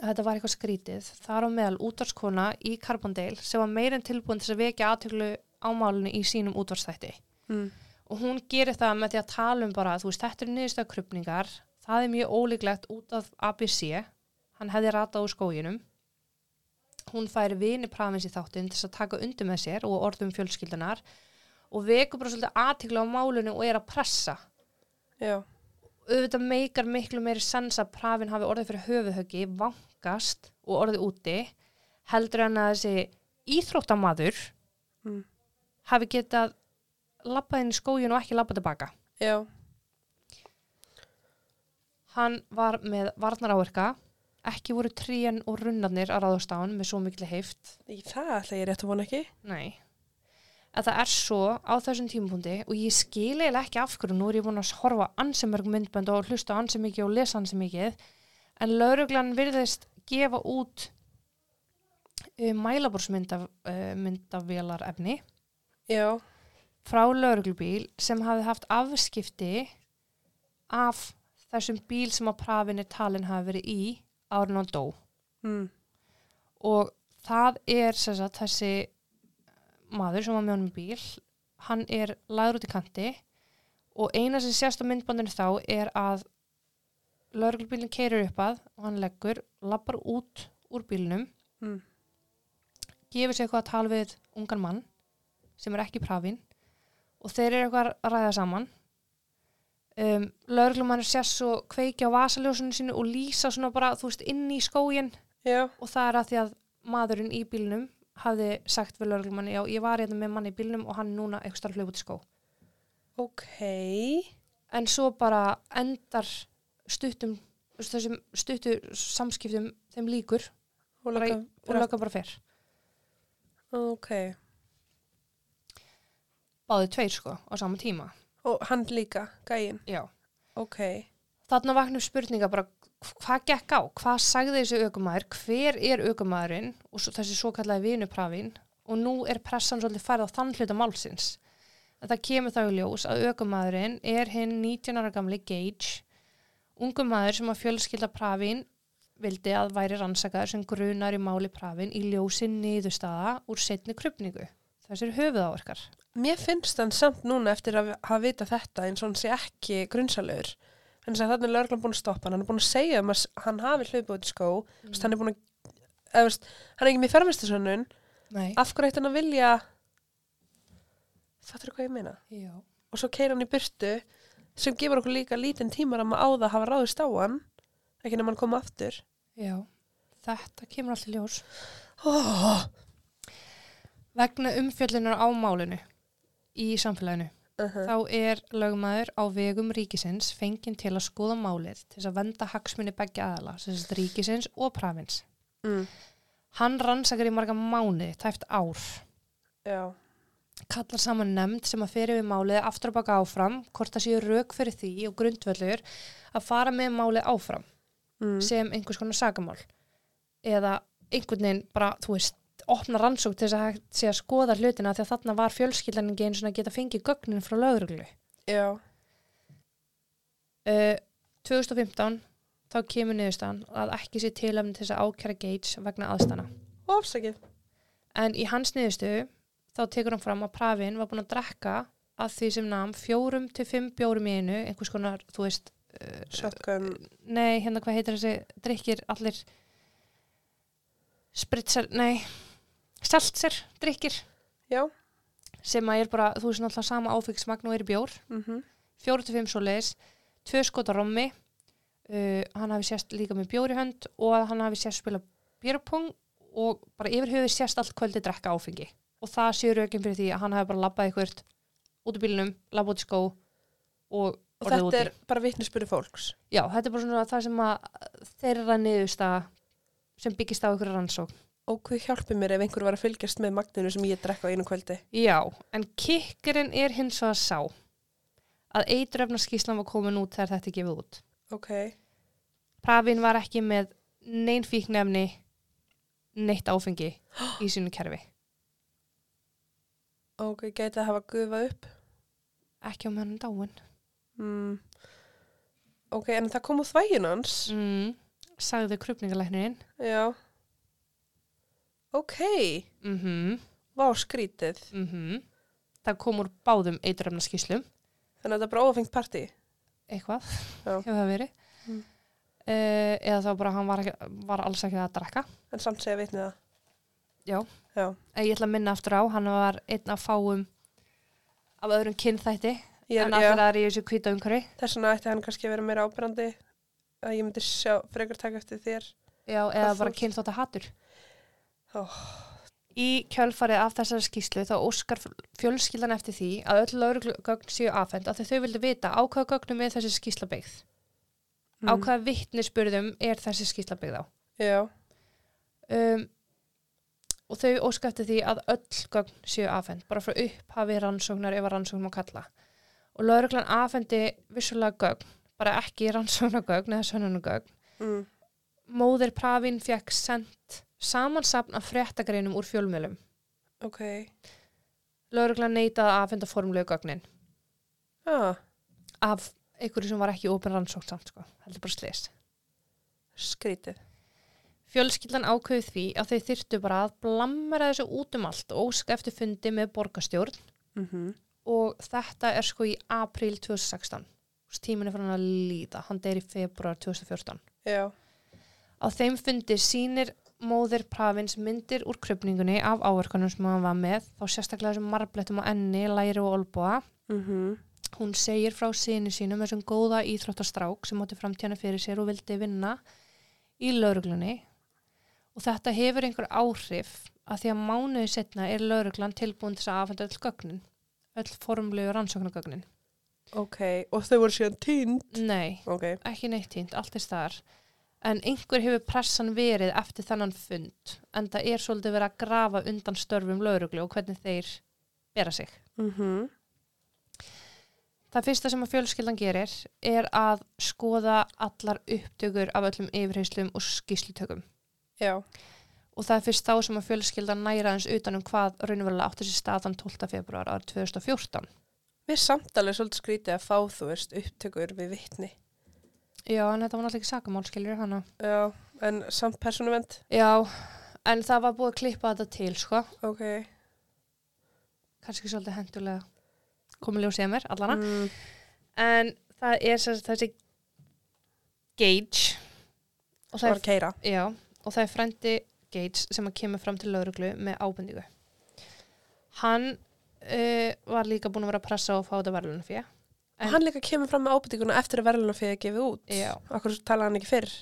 þetta var eitthvað skrítið. Þar á meðal útvarskona í Carbondale sem var meirinn tilbúin til að vekja aðtöklu á málunni í sínum útvarstætti. Mm. Og hún gerir það með því að tala um bara, þú veist, þetta eru niðurstöða krupningar, það er mjög ólíklegt út af ABC, hann hefði ratað úr skóginum. Hún fær vini prafins í þáttinn til að taka undir með sér og orðum fjölskyldunar og vekur bara svolítið aðtöklu á málunni og er að pressa Já. Auðvitað meikar miklu meiri sens að prafin hafi orðið fyrir höfuðhöggi, vankast og orðið úti heldur en að þessi íþróttamaður Mm. hafi getað labbað inn í skógin og ekki labbað tilbaka. Já. Hann var með varnar áverka, ekki voru trían og runnarnir að ráðast á hann með svo miklu heift. Í það ætla ég rétt að vona ekki. Nei. Að það er svo á þessum tímapunkti og ég skil eiginlega ekki af hverju, nú er ég búin að horfa ansi mörg myndbönd og hlusta ansi mikið og lesa ansi mikið, en lauruglan virðist gefa út uh, mælaborsmyndaf uh, myndavélar efni Já. frá lauruglubíl sem hafi haft afskipti af þessum bíl sem að prafin er talin hafi verið í árun og dó Mm. og það er sagt, þessi maður sem var með honum bíl hann er lagður út í kanti og eina sem sést á myndbandinu þá er að lauruglubílinn keirir upp að og hann leggur, lappar út úr bílnum Mm. gefur sér eitthvað að tala við ungan mann sem er ekki prafin og þeir eru eitthvað að ræða saman um, lauruglumannur sést svo kveiki á vasaljósunum sínu og lýsa svona bara, þú veist, inn í skógin Já. og það er að því að maðurinn í bílnum hafði sagt við lauruglumanni, já, ég var hérna með manni í bílnum og hann núna eitthvað starf hljóð út í skó Ok. en svo bara endar stuttum þessum stuttu samskiptum þeim líkur Og bara og lögga bara fyrr Ok. báði tveir sko á sama tíma Og hann líka, gæinn. já. Ok. þarna vaknum spurninga bara hvað gekk á, hvað sagði þessi aukumæður hver er aukumæðurinn og svo, þessi svo kallaði vinuprafin og nú er pressan svolítið færð á þann hluta málsins. En það kemur þá í ljós að aukumæðurinn er hinn 19 ára gamli Gage ungum maður sem að fjölskylda prafin vildi að væri rannsakaður sem grunar í máli prafin í ljósi niðurstaða úr setni krupningu þessir höfuðáverkar. Mér finnst hann samt núna eftir að hafa vita þetta eins og hann sé ekki grunnsalur. En þess að þannig er búin að stoppa hann. Hann er búin að segja um að hann hafi hlaupið út í skó. Mm. Hann er búin að, eða hann er ekki með fermistisönnun. Nei. Af hverju eitt hann að vilja, fattur hvað ég meina? Já. Og svo keir hann í burtu sem gefur okkur líka lítinn tímar að maður á það hafa ráðist á hann. Ekki nema hann koma aftur. Já, þetta kemur alltaf ljós Oh. vegna umfjöllunar á málinu í samfélaginu. Uh -huh. Þá er lögmaður á vegum ríkisins fenginn til að skoða málið til þess að venda hagsmunni begja aðala, sem sagt ríkisins og prafins. mm. Hann rannsakar í marga mánuði, tæft ár. Já. Kallar saman nefnd sem að fyrir við málið aftur að baka áfram, hvort það séu rauk fyrir því og grundvöllur að fara með málið áfram Mm. sem einhvers konar sakamál. Eða einhvern veginn bara, þú veist, opna rannsók til þess að sé að skoða hlutina því að þarna var fjölskyldan ekki eins og að geta fengið gögnin frá lögreglu. Já. Uh, 2015 þá kemur niðurstaðan að ekki sé tilöfni til þess að ákjæra Gates vegna aðstana. Og afsakið. En í hans niðurstöðu þá tekur hann fram að Pravin var búin að drekka að því sem nam fjórum til fimm bjórum í einu, einhvers konar, þú veist, uh, Shotgun. nei, hérna hvað heitir þessi drikkir allir spritzer, nei, seltser drikkir Já. sem að er bara, þú veist, náttúrulega sama áfengismagn og er í bjór. Mm fjóru til fimm svoleiðis, tvö skota rommi, uh, hann hafi sérst líka með bjóri hönd og hann hafi sérst spila björpong og bara yfir höfuð sérst allt kvöldi drekka áfengi. Og það sé raukinn fyrir því að hann hafi bara labbað ykkur út í bílnum, labbað út í skó og Og þetta er bara vitnisspuri fólks. Já, þetta er bara svona það sem að þeirra niðursta sem byggist á ykkur rannsókn. Og hvað hjálpi mér ef einhver var að fylgjast með magninu sem ég drekka á einu kvöldi? Já, en kikkurinn er hins vegar sá að eituröfnarskíslan var komin út þegar þetta gefið út. Ok. Pravin var ekki með neinn fíknefni neitt áfengi í sínu kerfi. Ok, gæti að hafa gufað upp. ekki á meðan dáin Mm. Ok, en það kom úr þvægin hans. mm. sagði krupningalæknirinn Já. Ok, mhm, vá skrítið. mhm það kom úr báðum eituröfna skýslum Þannig að þetta er bara ófengt partí. eitthvað, hefur það verið Mm. uh, eða þá bara hann var, ekki, var alls ekki að drekka En samt segja vitnið það. Já. Já. Eh, ég ætla að minna aftur á, hann var einn af fáum af öðrum kynþætti Ég, en allir aðri í þessu kvíta umhverfi þess vegna ætti hann kannski að vera meira ábyrrandi að ég myndi sjá, frekar taka eftir þér. Já, eða bara kynþátt að hatur Ó. Í kjölfarið af þessari skýslu þá óskar fjölskyldan eftir því að öll lauruglugögn séu afhend að þau vildi vita á hvaða gögnum er þessi skýsla byggð á Mm. hvaða vittnisspurðum er þessi skýsla byggð á Já, um, og þau óska eftir því að öll gögn séu afhend bara frá upphafi rannsóknar ef að rannsókn má kalla og lauruglan afhendi vissulega gögn bara ekki rannsóknargögn eða sönnunagögn mm. móðir Pravin fekk sendt samansapn af fréttagreinum úr fjölmjölum ok. lauruglan neitaði að afhenda formlegu gögnin. Já, af einhverju sem var ekki ópen rannsókn samt sko, heldur bara slis skrítið. Fjölskyldan ákveði því að þau þyrtu bara að blammera þessu út um allt og óska eftir fundi með borgarstjórn. Mm og þetta er sko í apríl 2016 tíminn er fyrir hann að líða. Hann deyr í februar 2014 Já, á þeim fundi sýnir móðir Pravins myndir úr krupningunni af áverkanum sem hann var með þá sérstaklega þessum marblettum á enni, læri og olbúa mm hún segir frá síni sínum þessum góða íþróttastrák sem átti framtíðana fyrir sér og vildi vinna í lauruglunni og þetta hefur einhver áhrif að því að mánuði setna er lauruglan tilbúin til þess að afhenda öll gögnin öll formlegu rannsóknargögnin. Ok. Og þau voru síðan tínd. Nei, Ok, ekki neitt tínt, allt er staðar en einhver hefur pressan verið eftir þennan fund en það er svolítið verið að grafa undan störfum lauruglu og hvernig þeir bera sig mm Það fyrsta sem að fjölskyldan gerir er að skoða allar upptökur af öllum yfirheyslum og skýslutökum. já, Og það er fyrst þá sem að fjölskyldan næra eins utanum hvað raunverulega átti sér staðan 12. februar árið 2014. Mér samtalið svolítið skrítið að fá, þú veist, upptökur við vittni. Já, en þetta var náttúrulega ekki sakamál, skiljur hana. Já, en samt persónuvend. Já, en það var búið að klippa þetta til, sko. Ok. Kannski svolítið hendulega komið ljósið mér, allana. Mm. En það er sagt þessi Gage. Og Það var keira. Já, og það er frendi Gates sem að kemur fram til lauruglu með ábendingu. Hann uh, var líka búin að vera að pressa og fá þetta verðlun fyrir. En- hann líka kemur fram með ábyrtinguna eftir að verðluna fyrir að gefa út. Já. Akkur talaði hann ekki fyrr.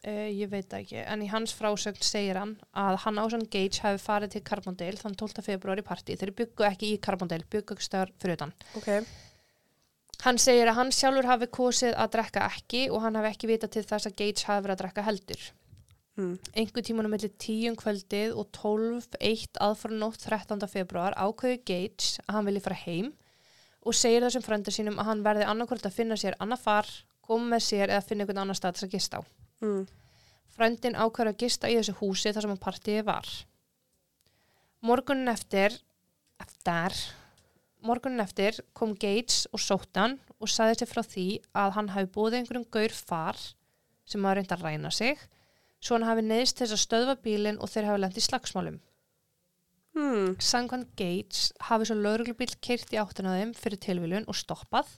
Uh, ég veit ekki, en í hans frásögn segir hann að hann ásann Gage hafi farið til Carbondale þann 12. februar í partí. Þeir byggu ekki í Carbondale, byggu ekki stöðar fyrir utan. Ok. Hann segir að hann sjálfur hafi kosið að drekka ekki og hann hafi ekki vitað til þess að Gage hafi verið að drekka heldur. Mm. einhver tímanum millir 10 um kvöldið og 12, 1 aðfara nótt 13. februar ákveðu Gates að hann vilji fara heim og segir þessum fröndur sínum að hann verði annarkvort að finna sér annað far, koma með sér eða finna einhvern annar stað til að gista á. Mm. Fröndin ákveður að gista í þessu húsi þar sem að partíið var. Morgunin eftir, eftir, morgunin eftir kom Gates og sótt hann og sagði sér frá því að hann hafi búið einhverjum gaur far sem hafa reynd að ræna sig svo hann hafi neðist þess að stöðva bílinn og þeir hafi lent í slagsmálum. Mm. Samkvæmt Gates hafi svo lauruglubíl keirt í áttina á þeim fyrir tilvílun og stoppað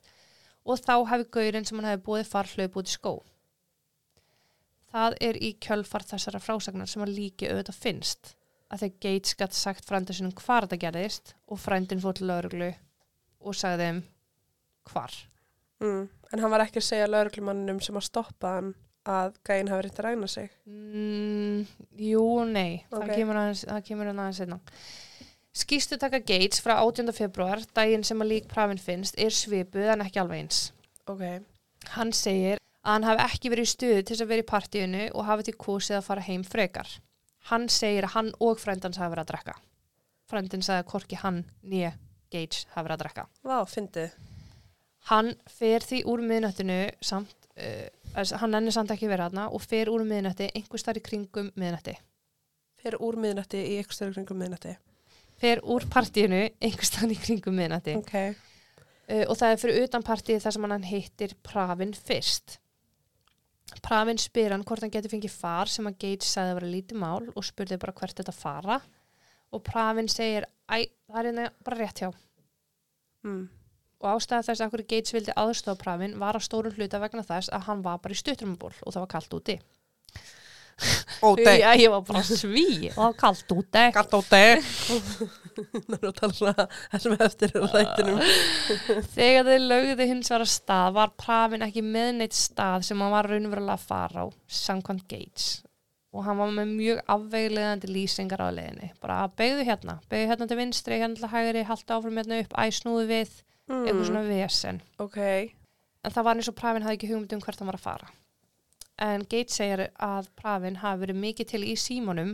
og þá hafi gaurinn sem hann hafi búið far hlaup út í skó. Það er í kjölfar þessara frásagnar sem að líki auðvitað finnst að þegar Gates gætt sagt frænda sinum hvar þetta gerðist og frændin fór til lauruglu og sagði þeim hvar. Mm. En hann var ekki að segja lauruglumanninum sem að stoppa hann að gæinn hafi reynt að ræna sig. Mm, jú, nei, Ok. það kemur aðeins, það kemur hann aðeins einna. Skýstu taka Gates frá 18. februar, daginn sem að lík prafin finnst, er svipuð en ekki alveg eins. Ok. Hann segir að hann hafi ekki verið í stuðu til þess að vera í partíinu og hafi til kosið að fara heim frekar. Hann segir að hann og frændans hafi verið að drekka. Frændin sagði að korki hann nýja Gage hafi verið að drekka. Vá, fyndið. Hann fer því úr miðnættinu samt, uh, hann ennir samt ekki verið aðna og fer úr miðnætti einhver starf í kringum miðnætti. Fyrir úr miðnætti í ykkur störu kringum miðnætti. fer úr partíinu einhverstaðan í kringum miðnætti Ok. uh, og það er fyrir utan partíið þar sem hann hittir Pravin fyrst. Pravin spyr hann hvort hann getur fengið far sem að Gage sagði að vera lítið mál og spurði bara hvert þetta fara og Pravin segir, æ, það er hérna bara rétt hjá. Mm. Og ástæða þess að hverju Gates vildi aðstofa Pravin var að stórum hluta vegna þess að hann var bara í stuttrumból og það var kallt úti. Já, ég var bara sví og það var kallt úti. Á þættinum. Þegar þau lögðu hins vegar að stað var Pravin ekki með neitt stað sem hann var raunverulega að fara á, samkvæmt Gates. Og hann var með mjög afveglegandi lýsingar á leiðinni. Bara beigðu hérna, beigðu hérna til vinstri, hérna til hægri, halda áfram hérna upp, æsnúðu við, eitthvað svona vesen. Ok. En það var eins og Pravin hafði ekki hugmynd um hvert hann var að fara. En Gates segir að Pravin hafi verið mikið til í símanum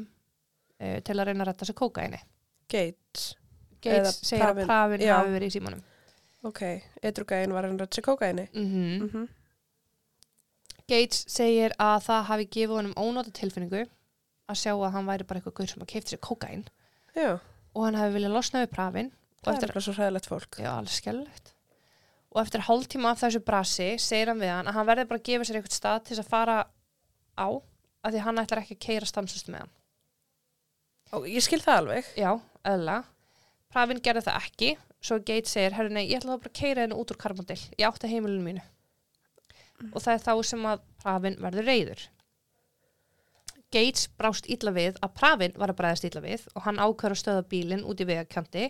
uh, til að reyna að retta sig kókaini. Gates. Gates segir Pravin- að Pravin já. hafi verið í símanum. Ok. Edrugæin var hann rætt sér kókaini. Mm Mm -hmm. Gates segir að það hafi gefið honum ónóta tilfinningu að sjá að hann væri bara eitthvað guður sem að keipta sér kókain Já. og hann hafi viljað losna við Pravin og Það er bara svo hræðilegt fólk. já, alveg skellulegt og eftir hálftíma af þessu brasi segir hann við hann að hann verði bara að gefa sér eitthvað stað til þess að fara á af því hann ætlar ekki að keira stanslust með hann Ó, ég skil það alveg. Já, öðla. Pravin gerði það ekki, svo Gates segir, herru nei, ég ætla þá bara að keira henni út úr karbondil, ég átti heimilinu mínu. Og það er þá sem að Pravin verður reyður. Gates brást illa við að Pravin var að bræðast illa við og hann ákveður að stöða bílinn út í vegakanti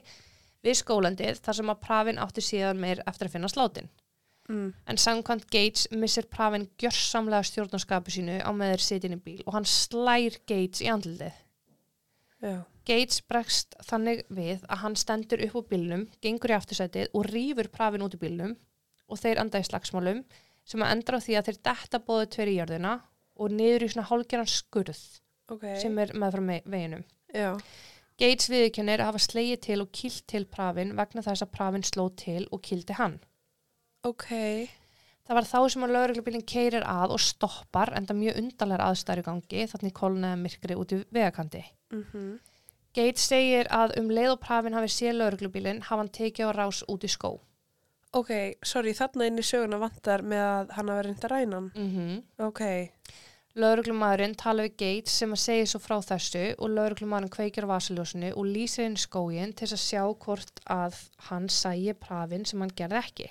við skólandið þar sem að Pravin átti síðan meir eftir að finna sláttinn. Mm. En samkvæmt Gates missir Pravin gjörsamlega stjórnarskapu sínu á með þeir sitin í bíl og hann slær Gates í andlitið. Já. Gates bregst þannig við að hann stendur upp úr bílnum, gengur í aftursætið og rýfur Pravin út í bílnum og þeir enda í slagsmálum sem að endra á því að þeir detta bóðu tveir í jörðina og niður í svona hálgeran skurð Ok. sem er með frá veginum. Já. Gates viðkennir að hafa slegið til og kilt til Pravin vegna þess að Pravin sló til og kildi hann. Ok. Það var þá sem að lauruglubílinn keirir að og stoppar enda mjög undarlegar aðstæður í gangi þannig kólnaði myrkri út í vegakanti. Mm Gates segir að um leið og Pravin hafi séð lauruglubílinn hafa hann tekið á rás út í skó. Ok, sorry, þarna inn í söguna vantar með að hann hafa reynda rænan. Mm -hmm. Ok. Lauruglumæðurinn tala við Gates sem að segja svo frá þessu og lauruglumæðurinn kveikir vasaljósinu og lýsir inn í skógin til að sjá hvort að hann sægi Pravin sem hann gerði ekki.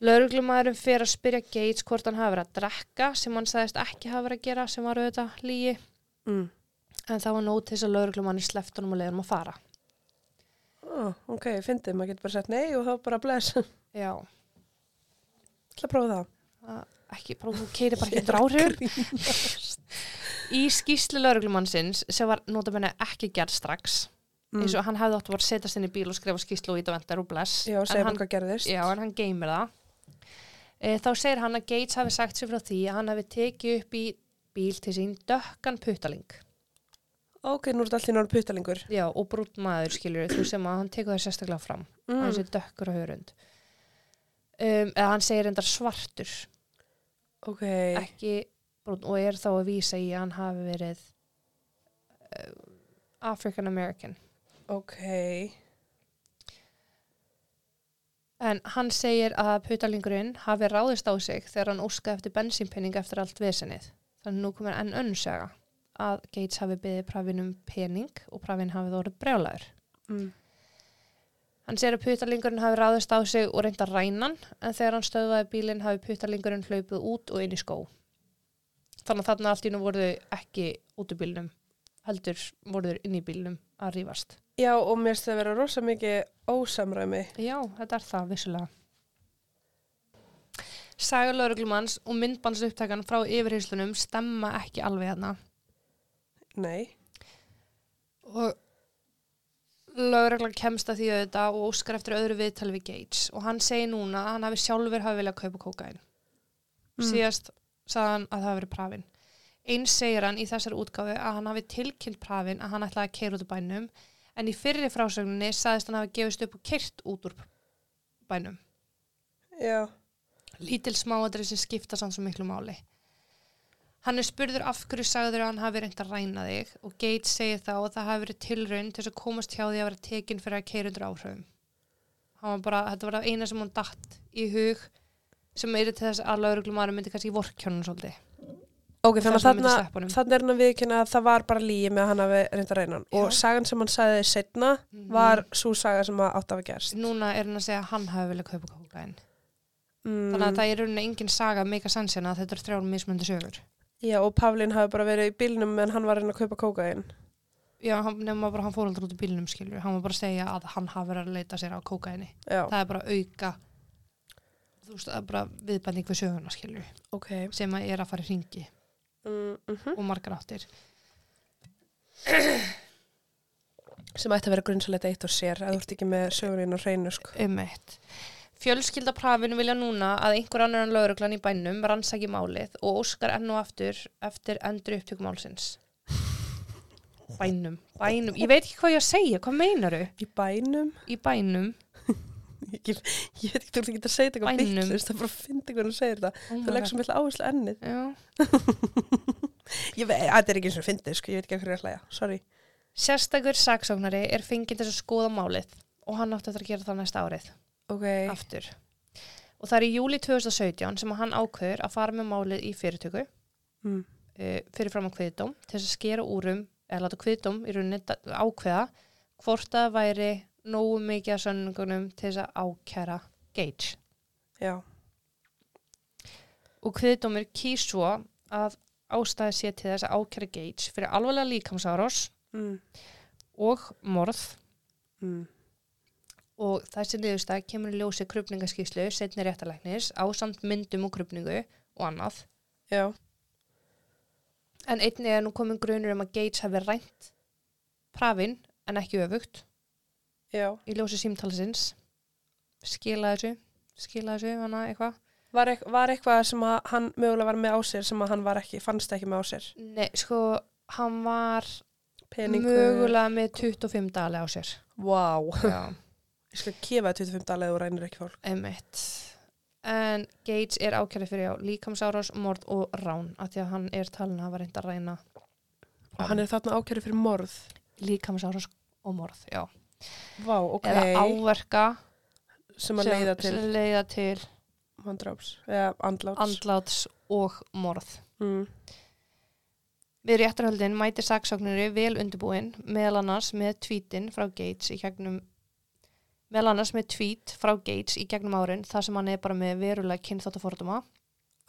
Lauruglumæðurinn fer að spyrja Gates hvort hann hafi verið að drekka sem hann sagðist ekki hafi verið að gera sem var auðvitað lígi Mm. en það var nót til þess að lauruglumanni sleft honum og leiðum að fara. Oh, ok, fyndið, maður getur bara sagt nei og þá bara bless. Ætla Já, að prófa það. það- ekki, bara þú keiri bara ekki dráhrif. Í skýslu lauruglumannsins sem var notabenni ekki gerð strax, eins og hann hefði átt að setjast inn í bíl og skrifa skýslu og íta vendar og bless. Já, En hann-. Já, en hann geymir það. E, þá segir hann að Gates hafi sagt sér frá því að hann hafi tekið upp í bíl til sín dökkan puttaling. Ok, nú er þetta allir náður puttalingur. Já, og brútt maður skilur þú sem að hann tekur það sérstaklega fram. Mm. Hann sé dökkur á hörund. Um, eða hann segir endar svartur, Ok, ekki brúnn, og er þá að vísa í að hann hafi verið uh, African American. ok. En hann segir að putalingurinn hafi ráðist á sig þegar hann óskaði eftir bensínpenning eftir allt vesenið. Þannig nú komur enn önnsaga að Gates hafi byggðið Pravin um pening og Pravin hafi þórið brjálæður. Mm. Hann segir að putalingurinn hafi ráðist á sig og reynda rænan en þegar hann stöðvaði bílinn hafi putalingurinn hlaupið út og inn í skó. Þannig að þarna allt í nú voru þau ekki út í bílnum, heldur voru þau inn í bílnum að rífast. Já, og mér finnst það vera rosa mikið ósamræmi. Já, þetta er það, vissulega. Saga lauruglumanns og myndbandsupptakan frá yfirheyslunum stemma ekki alveg hérna. Nei. Og lauruglan kemst að því auðvitað og óskar eftir öðru viðtali við Gates og hann segir núna að hann hafi sjálfur hafi viljað kaupa kókain. Mm. Síðast sagði hann að það hafi verið prafin. Eins segir hann í þessari útgáfu að hann hafi tilkynnt prafin að hann ætlaði að keira út úr bænum en í fyrri frásögninni sagðist hann hafi gefist upp og keirt út úr bænum. Já. lítil smáadri sem skipta samt svo miklu máli. Hann er spurður af hverju sagður að hann hafi reynd að ræna þig og Gates segir þá að það hafi verið tilraun til þess að komast hjá því að vera tekinn fyrir að keira undir áhrifum. Var bara, þetta var það eina sem hann datt í hug sem er til þess að lauruglumari myndi kannski vorkjónun svolítið. Ok, þannig að þarna er hann að viðkynna að það var bara lígi með að hann hafi reynda að reyna hann. Og Já. sagan sem hann sagði setna Mhm. var svo saga sem að átt að hafa gerst. Núna er hann að segja að hann hafi viljað kaupa kókain. Mm, Þannig að það er í rauninni engin saga meika sansina að þetta er þrjálf mismundi sögur. Já, og Pavlin hafi bara verið í bílnum en hann var að reyna að kaupa kókain. Já, hann, nema bara hann fór aldrei út í bílnum skilur. Hann var bara að segja að hann hafi verið að leita sér á kókaini. Já, Það er bara auka, þú veist, það er bara viðbænding við söguna skilur. ok. Sem að er að fara í ringi Mm, mm og margar áttir. Sem ætti að vera grunnsalegt eitt og sér, að þú ert ekki með sögurinn og reynu, sko. Um eitt. Fjölskyldaprafinu vilja núna að einhver annar en lauruglan í bænum rannsaki málið og óskar enn og aftur eftir endur upptökum málsins. Bænum, bænum. Ég veit ekki hvað ég að segja, hvað meinaru? Í bænum, Í bænum. ég, ég veit ekki, þú ekki að segja þetta eitthvað bittlust, það er bara að finna hvernig þú segir þetta. Oh Það my leggur svo mikla áherslu ennið. Já. Ég veit, þetta er ekki eins og fyndið, sko, ég veit ekki að hverju ég er að hlæja, sorry. Sérstakur saksóknari er fengið til að skoða málið og hann átti að gera það næsta árið Ok, aftur. Og það er í júli 2017 sem hann ákveður að fara með málið í fyrirtöku mm. uh, fyrir fram á kviðdóm til þess að skera úrum eða láta kviðdóm í rauninni ákveða hvort það væri nógu mikið að sönningunum til þess að ákæra Gage. já, Og kviðdómur kýs svo að ástæði sé til þess að ákæra Gage fyrir alvarlega líkamsárós mm. og morð Mm. Og þessi niðurstað kemur í ljósi krupningaskíslu setni réttalæknis á samt myndum og krupningu og annað. já, En einnig er nú komin grunur um að Gates hafi rænt prafin en ekki öfugt já. í ljósi símtalsins. Skila þessu, skila þessu, hana eitthvað. Var, eit var eitthvað sem að hann mögulega var með á sér sem að hann var ekki, fannst ekki með á sér? Nei, sko, hann var Peningu? mögulega með 25 dali á sér. Vá, Já, ég skal kefa 25 dalega og rænir ekki fólk. einmitt. En Gates er ákjærið fyrir já, líkamsárás, mord og rán, af því að hann er talin að hafa reynd að ræna Og hann er þarna ákjæri fyrir morð. líkamsárás og morð, já. Vá, ok. Eða áverka sem að leiða til leiða til handráps, eða andláts. andláts og morð. mm. Við réttarhöldin mætir saksóknari vel undirbúin meðal annars með tweetin frá Gates í gegnum meðal annars með tweet frá Gates í gegnum árin þar sem hann er bara með verulega kynþáttaforduma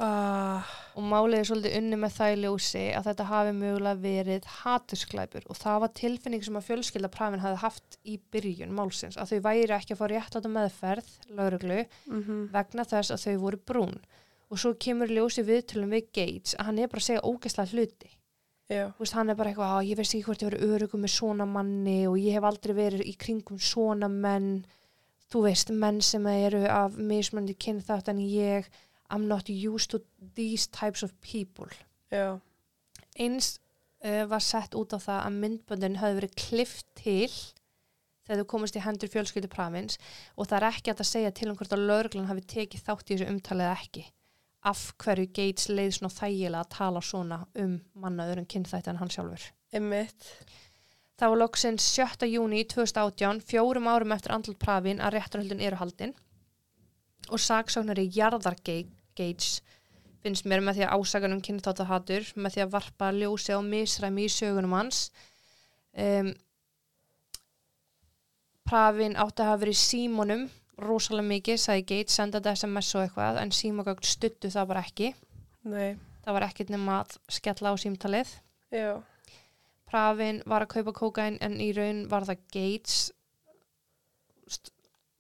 ah, og málið er svolítið unni með það í ljósi að þetta hafi mögulega verið hatusklæpur og það var tilfinning sem að fjölskyldaprafin hafi haft í byrjun málsins að þau væri ekki að fá réttláta meðferð lauruglu mm vegna þess að þau voru brún. Og svo kemur ljósi viðtölum við Gates að hann er bara að segja ógæslega hluti veist, hann er bara eitthvað, "Á, ég veist ekki hvort ég verið örugum með svona manni og ég hef aldrei verið í kringum svona menn, þú veist, menn sem eru af mismöndi kynþátt en ég, I'm not used to these types of people. já, Eins uh, var sett út á það að myndböndin hafi verið klift til þegar þau komast í hendur fjölskyldu prafins og það er ekki að segja til um hvort að lauruglan hafi tekið þátt í þessu umtalið ekki. Af hverju Gates leið svona þægilega að tala svona um mannaður en kynþætti en hann sjálfur. einmitt. Það var loksins 7. júni 2018, fjórum árum eftir andlut prafin að réttarhöldin eru haldin og saksóknari Jarðar Gates finnst mér með því að ásagan um kynþáttahatur, með því að varpa ljósi á misræmi í sögunum hans. Um, prafin átti að hafa verið símonum rosalega mikið, sagði Gates, senda þetta SMS og eitthvað, en símagögn stuttu það bara ekki. Nei, Það var ekkert nema að skella á símtalið. já, Pravin var að kaupa kókain en í raun var það Gates.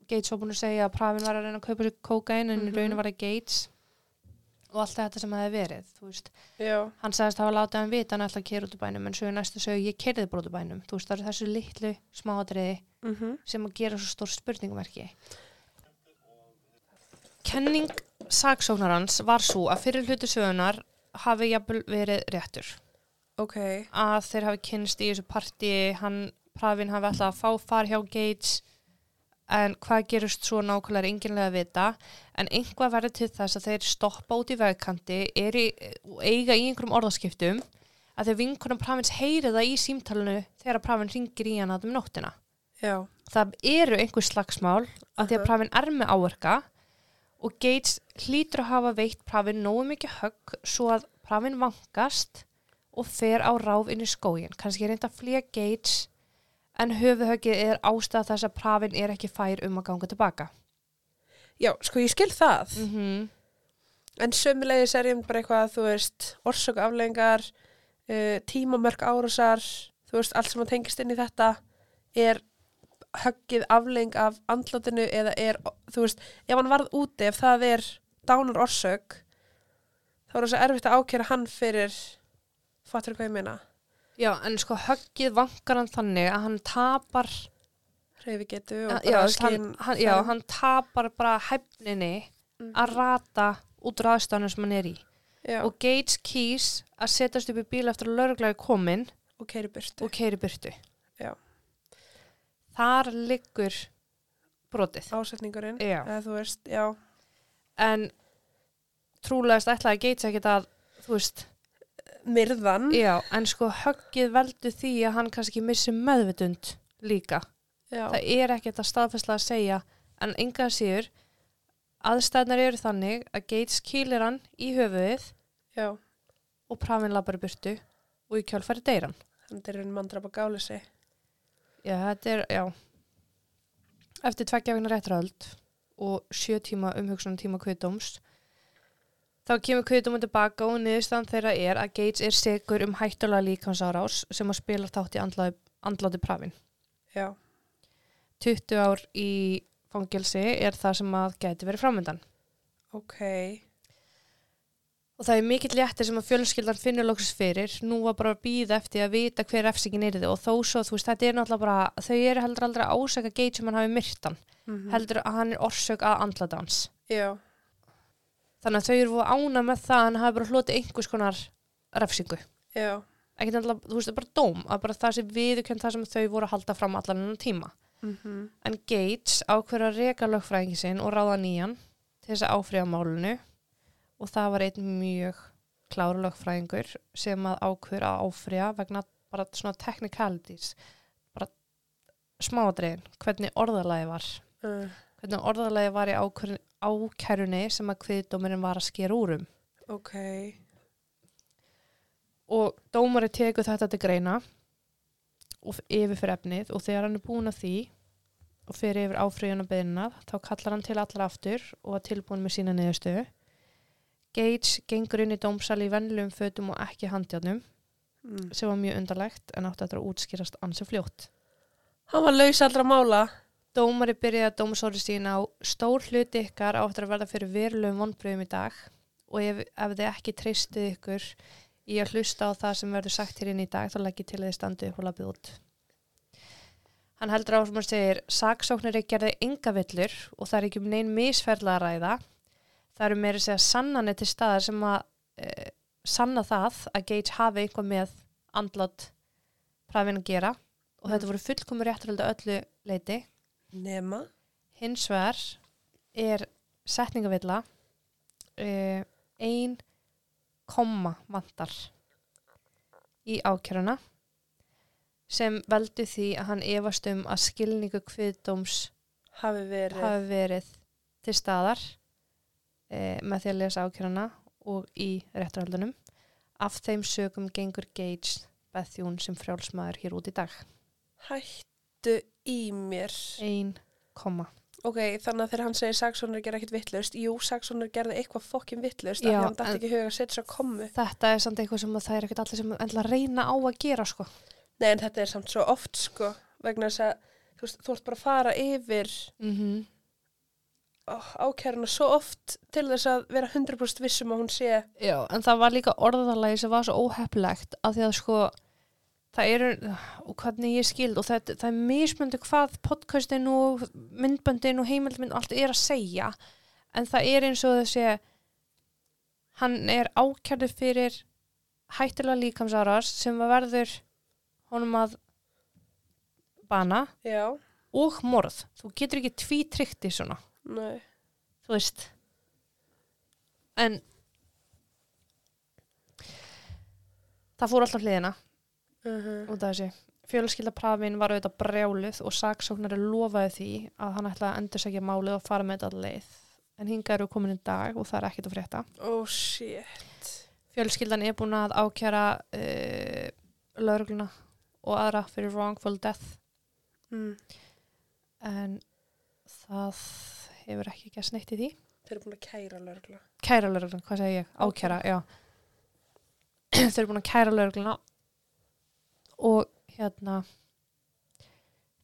Gates var búin að segja að Pravin var að reyna að kaupa sér kókain en í Mhm. raun var það Gates. Og allt þetta sem hefði verið hann sagðist hafa látið hann vita hann að kera út úr bænum en svo í næstu sögu ég kerði bara út úr bænum. Þú veist það eru þessu litlu smáatriði mhm, sem að gera svo stór spurningumerki Kenning saksóknarans var svo að fyrir hlutu sögunar hafi jafnvel verið réttur. Ok, að þeir hafi kynst í þessu partí hann, Pravin hafi alltaf að fá far hjá Gates en hvað gerist svo nákvæmlega er enginlega að vita en einhvað verður til þess að þeir stoppa út í vegkanti er í, eiga í einhverjum orðaskiptum að þeir vinkunum Pravins heyri það í símtalinu þegar Pravin ringir í hann um nóttina. Já, það eru einhver slagsmál að því að. Pravin er með áverka og Gates hlýtur að hafa veitt Pravin nógu mikið högg svo að Pravin vankast og fer á ráf inn í skógin kannski reynda að flýja Gates en höfuhöggið er ástæða þess að Pravin er ekki fær um að ganga tilbaka já, sko ég skil það. mm -hmm. En sömulegis er ég bara eitthvað, þú veist, orsök aflengar, uh, tímamörk árásar, þú veist, allt sem að tengist inn í þetta er höggið afleng af andlátinu eða er, þú veist, ef hann varð úti, ef það er dánar orsök, þá er það svo erfitt að ákjæra hann fyrir, fattur hvað ég meina, Já, en sko höggið vankar hann þannig að hann tapar reyfigetu og já, hann, hann, já, hann tapar bara hefninni Mhm. að rata út úr aðstæðanum sem hann er í. Já, og Gates kýs að setjast upp í bíl eftir að er komin og keiri burtu. og keiri burtu. Já. Þar liggur brotið. Ásetningurinn, eða þú veist, já, En trúlegast ætlaði Gates ekkert að, þú veist, myrðan, já, en sko höggið veldu því að hann kannski missi meðvitund líka. já, Það er ekkert að staðfæsla að segja, en enga síður, aðstæðnar eru þannig að Gates kýlir hann í höfuðið já, og Pravin labbar í burtu og í kjálfæri deyr hann. þannig er einn mandrapa gálisi. Já, þetta er, já. Eftir tveggja vegna réttraöld og sjö tíma umhugsunum tíma kviðdóms, þá kemur kviðdómum tilbaka og niðurstaðan þeirra er að Gates er segur um hættulega líkansárás sem að spila þátt í andláti, andláti Pravin. Já, 20 ár í fangelsi er það sem að gæti verið framöndan. ok, Og það er mikill léttir sem að fjölskyldan finnur lóksins fyrir. Nú var bara að býða eftir að vita hver refsingin er þið og þó svo, þú veist, þetta er náttúrulega bara, þau eru heldur aldrei ásaka Gates sem hann hafi myrtan. mm Heldur að hann er orsök að andladans. já, Þannig að þau eru ána með það að hann hafi bara hlotið einhvers konar refsingu. já, Ekkert náttúrulega, þú veist, það er bara dóm, að bara það sem viðurkennt það sem þau voru að halda fram allan enn tíma. mhm, En Gates ákveður að reka lögfræðingi sinn og það var einn mjög klára lögfræðingur sem að ákveður að áfriða vegna bara svona technicalities, bara smáadriðin, hvernig orðalagi var, uh, hvernig orðalagi var í ákærunni sem að kviðdómurinn var að skera úr um. ok, Og dómari tekur þetta til greina og yfir fyrir efnið og þegar hann er búin að því og fyrir yfir áfrýjuna beðina þá kallar hann til allar aftur og er tilbúin með sína niðurstöðu. Gates gengur inn í dómsali í venlum fötum og ekki handjárnum mm. sem var mjög undarlegt en átti að útskýrast ansi fljótt. hann var laus allra mála, Dómari byrjaði að dómsóri sína á stór hluti ykkar á eftir að verða fyrir verulegum vonbröðum í dag og ef, ef þið ekki treystið ykkur í að hlusta á það sem verður sagt hér inn í dag þá legg ég til að þið standu upp og lapið út. Hann heldur á sem hann segir saksóknari gerði enga villur og það er ekki um neinn misferðla að ræða. Það eru meiri segja sannanir til staðar sem að e, sanna það að Gage hafi einhvað með andlát præfin að gera. Og þetta voru fullkomur rétturöldu öllu leiti nema, hins vegar er setningavilla uh, ein komma vantar í ákjöruna sem veldi því að hann efast um að skilningu kviðdóms hafi verið, hafi verið til staðar uh, með því að lesa ákjöruna og í réttarhaldunum af þeim sögum gengur Gage Bethune sem frjálsmaður hér út í dag hættu í mér. ein komma Ok, þannig að þegar hann segir saksónur gera ekkert vittlust, jú, saksónur gerði eitthvað fokkin vittlust, af Já, því hann dætti ekki huga að setja svo kommu. þetta er samt eitthvað sem að það er ekkert allir sem endla reyna á að gera sko Nei, en þetta er samt svo oft, sko, vegna þess að, þú veist, þú ert bara að fara yfir mm -hmm. Oh, ákæruna svo oft til þess að vera 100% vissum að hún sé, Já, en það var líka orðalagi sem var svo óheppilegt að því að sko það eru, og hvernig ég skild og það, það er mismöndu hvað podcastin og myndböndin og heimildmynd allt er að segja en það er eins og þessi hann er ákjærðu fyrir hættilega líkamsáras sem verður honum að bana já, og morð. Þú getur ekki tvítrykkt í svona, Nei. þú veist. En það fór alltaf hliðina Uh út af þessu. Fjölskyldaprafin var auðvitað brjáluð og saksóknari lofaði því að hann ætlaði að endursækja málið og fara með þetta leið. En hingað eru komin í dag og það er ekkert að frétta. Oh shit. Fjölskyldan er búin að ákjara uh, laurugluna og aðra fyrir wrongful death Mm. en það hefur ekki gæst neitt í því. Þeir eru búin að kæra lörgla. Kæra laurugluna, hvað segi ég? Ákjara, já. Þau eru búin að kæra laurugluna og hérna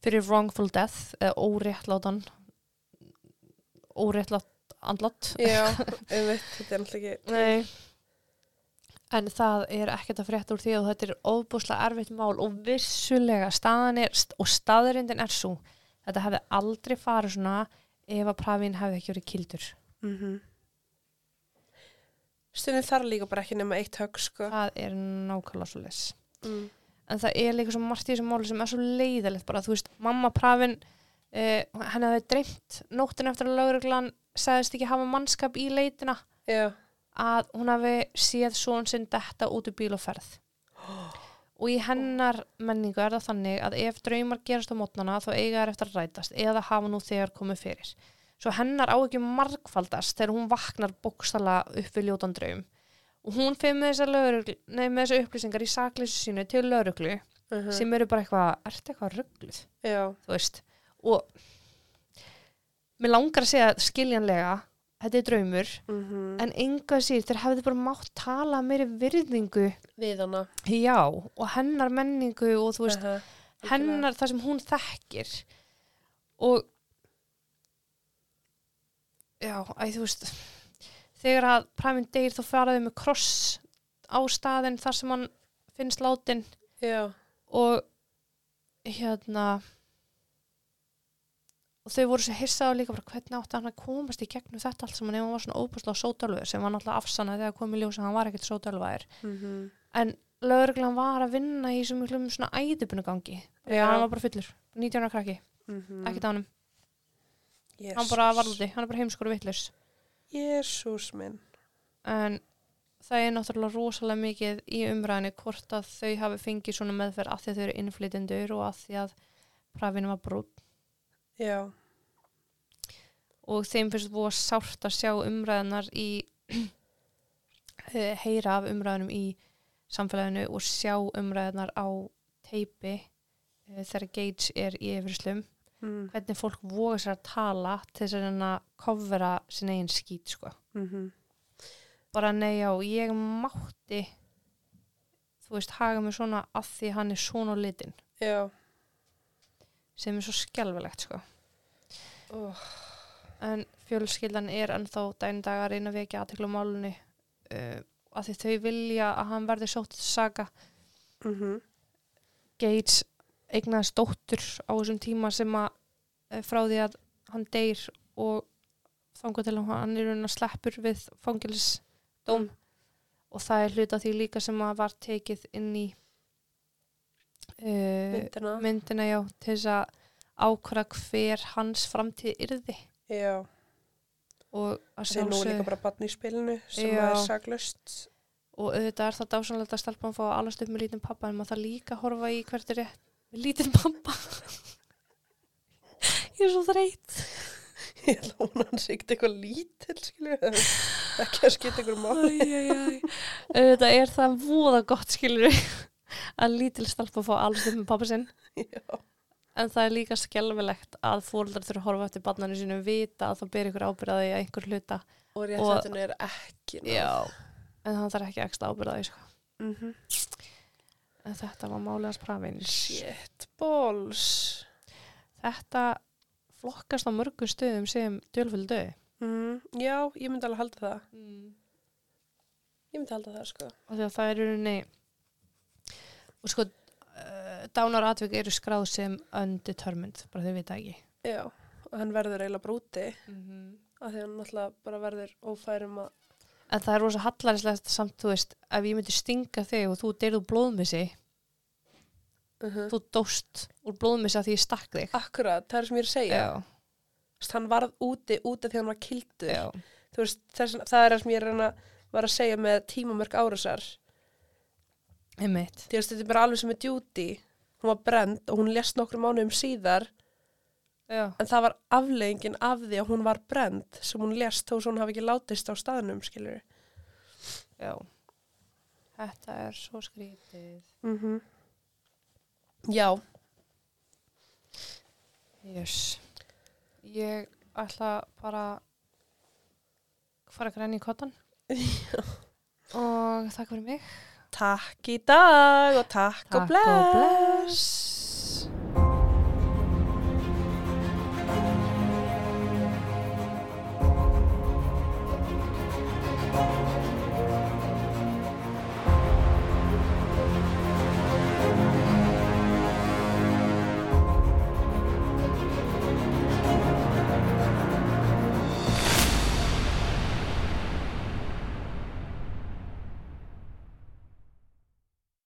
fyrir wrongful death eða óréttlátan óréttlátt andlátt Já, einmitt, þetta er náttúrulega ekki... Nei. En það er ekkert að frétta úr því og þetta er óbúslega erfitt mál og vissulega staðan er og staðurindin er svo. Þetta hefði aldrei farið svona ef að prafin hefði ekki verið kildur. Mm -hmm. Stundin þarf líka bara ekki nema eitt högg, sko. Það er nákvæmlega svo les. Mm. En það er líka svo margt í þessum máli sem er svo leiðilegt bara. Þú veist, mamma prafin, eh, henni hefði dreymt nóttin eftir að lauruglan sagðist ekki hafa mannskap í leitina Já. að hún hafi séð són sinn detta út í bíl og ferð. Og í hennar menningu er það þannig að ef draumar gerast á mótnana þá eiga þær eftir að rætast eða hafa nú þegar komið fyrir. Svo hennar á ekki margfaldast þegar hún vaknar bókstala upp við ljótan draum. Og hún fyrir með þessar upplýsingar í sakleysu sínu til lögreglu Uh sem eru bara eitthvað, ertu eitthvað ruggluð, Já. þú veist. Og mér langar að segja skiljanlega, þetta er draumur, Mm -hmm. en enga sír, þeir hefði bara mátt tala meiri virðingu Við hana. Já, og hennar menningu og þú veist, Uh hennar það sem hún þekkir og já, æ, þú veist þegar að præminn deyr þá faraði með kross á staðin þar sem hann finnst látin Já. og hérna og þau voru svo hissað líka bara hvernig átti hann að komast í gegnum þetta allt sem hann var svona óbúslega sótölver sem var náttúrulega afsannað þegar komið ljós að hann var ekkert sótölvaðir Mm en lögreglan var að vinna í svo miklum svona æðubunugangi Já. hann var bara fullur, 19 ára krakki -hmm. ekkert á hann, Jesús. hann bara var úti hann er bara heimskur og vittlurs Jésús minn. en það er náttúrulega rosalega mikið í umræðinni hvort að þau hafi fengið svona meðferð því að þau eru innflytendur og af því að prafinu var brútt Já. Og þeim finnst búið sárt að sjá umræðinar í eh, heyra af umræðinum í samfélaginu og sjá umræðinar á teipi eh, þegar Gage er í yfirslum Mm hvernig fólk voga sér að tala til þess að að kofvera sin eigin skít sko. -hmm. bara nei á, ég mátti þú veist, haga mig svona að því hann er svona á litin Já. sem er svo skelfilegt sko. Oh. En fjölskyldan er ennþá dæn dag að reyna að vekja aðtekla málunni uh, að því þau vilja að hann verði sótt til saga Mm -hmm. Gates eignaðist dóttur á þessum tíma sem að eh, frá því að hann deyr og þangur til að hann er að sleppur við fangilisdóm Mm. og það er hluta því líka sem að var tekið inn í uh, Myndina. myndina já til þess að ákvara hver hans framtíð yrði Já. og að er nú sjálfsögðu líka bara batn í spilinu sem Já. er saglust. og auðvitað er það dásanlega að stelpa hann fá að alast upp með lítinn pappa en maður það líka að horfa í hvert er rétt með lítinn pappa ég er svo þreytt Ég held að hans ekkert eitthvað lítil, skilur við. Ekki að skipta ykkur máli. auðvitað er það voða gott skilur að lítil stelpa fá alast upp með pappa sinn Já. En það er líka skelfilegt að fóreldrar þurfa að horfa eftir barnanu sínu vita að það ber ykkur ábyrðaði að einhver hluta Og réttlættinu er ekki. náð. en það þarf ekki ekstra ábyrðaði sko. Mhm. en þetta var málega sprafin Shit balls. þetta flokkast á mörgum stöðum sem djölfjöld döði Mm, já, ég myndi alveg halda það. Ég myndi halda það, sko. og því að það er rauninni og sko uh, dánar atvik eru skráð sem undetermined, bara þau vita ekki Já, og hann verður eiginlega brúti mm -hmm. af því hann náttúrulega bara verður ófærum að en það er rosa hallarinslegt samt, þú veist ef ég myndi stinga þig og þú deyrðu blóðmissi uh þú dóst úr blóðmissi að því ég stakk þig Akkurat, það er sem ég er að segja. já, Hann varð úti út af því hann var kildur. veist, þess, það er það sem ég er að að segja með tímamörk árásar. Þetta er bara alveg sem með Judy. Hún var brend og hún lést nokkru mánuðum síðar já, en það var afleggingin af því að hún var brend sem hún lést þó svo hún hafi ekki látist á staðnum, skilur. já þetta er svo skrítið Mm Já, Jöss. Ég ætla bara fara að græna í kottan. og takk fyrir mig. Takk í dag og takk, og Takk og bless. bless.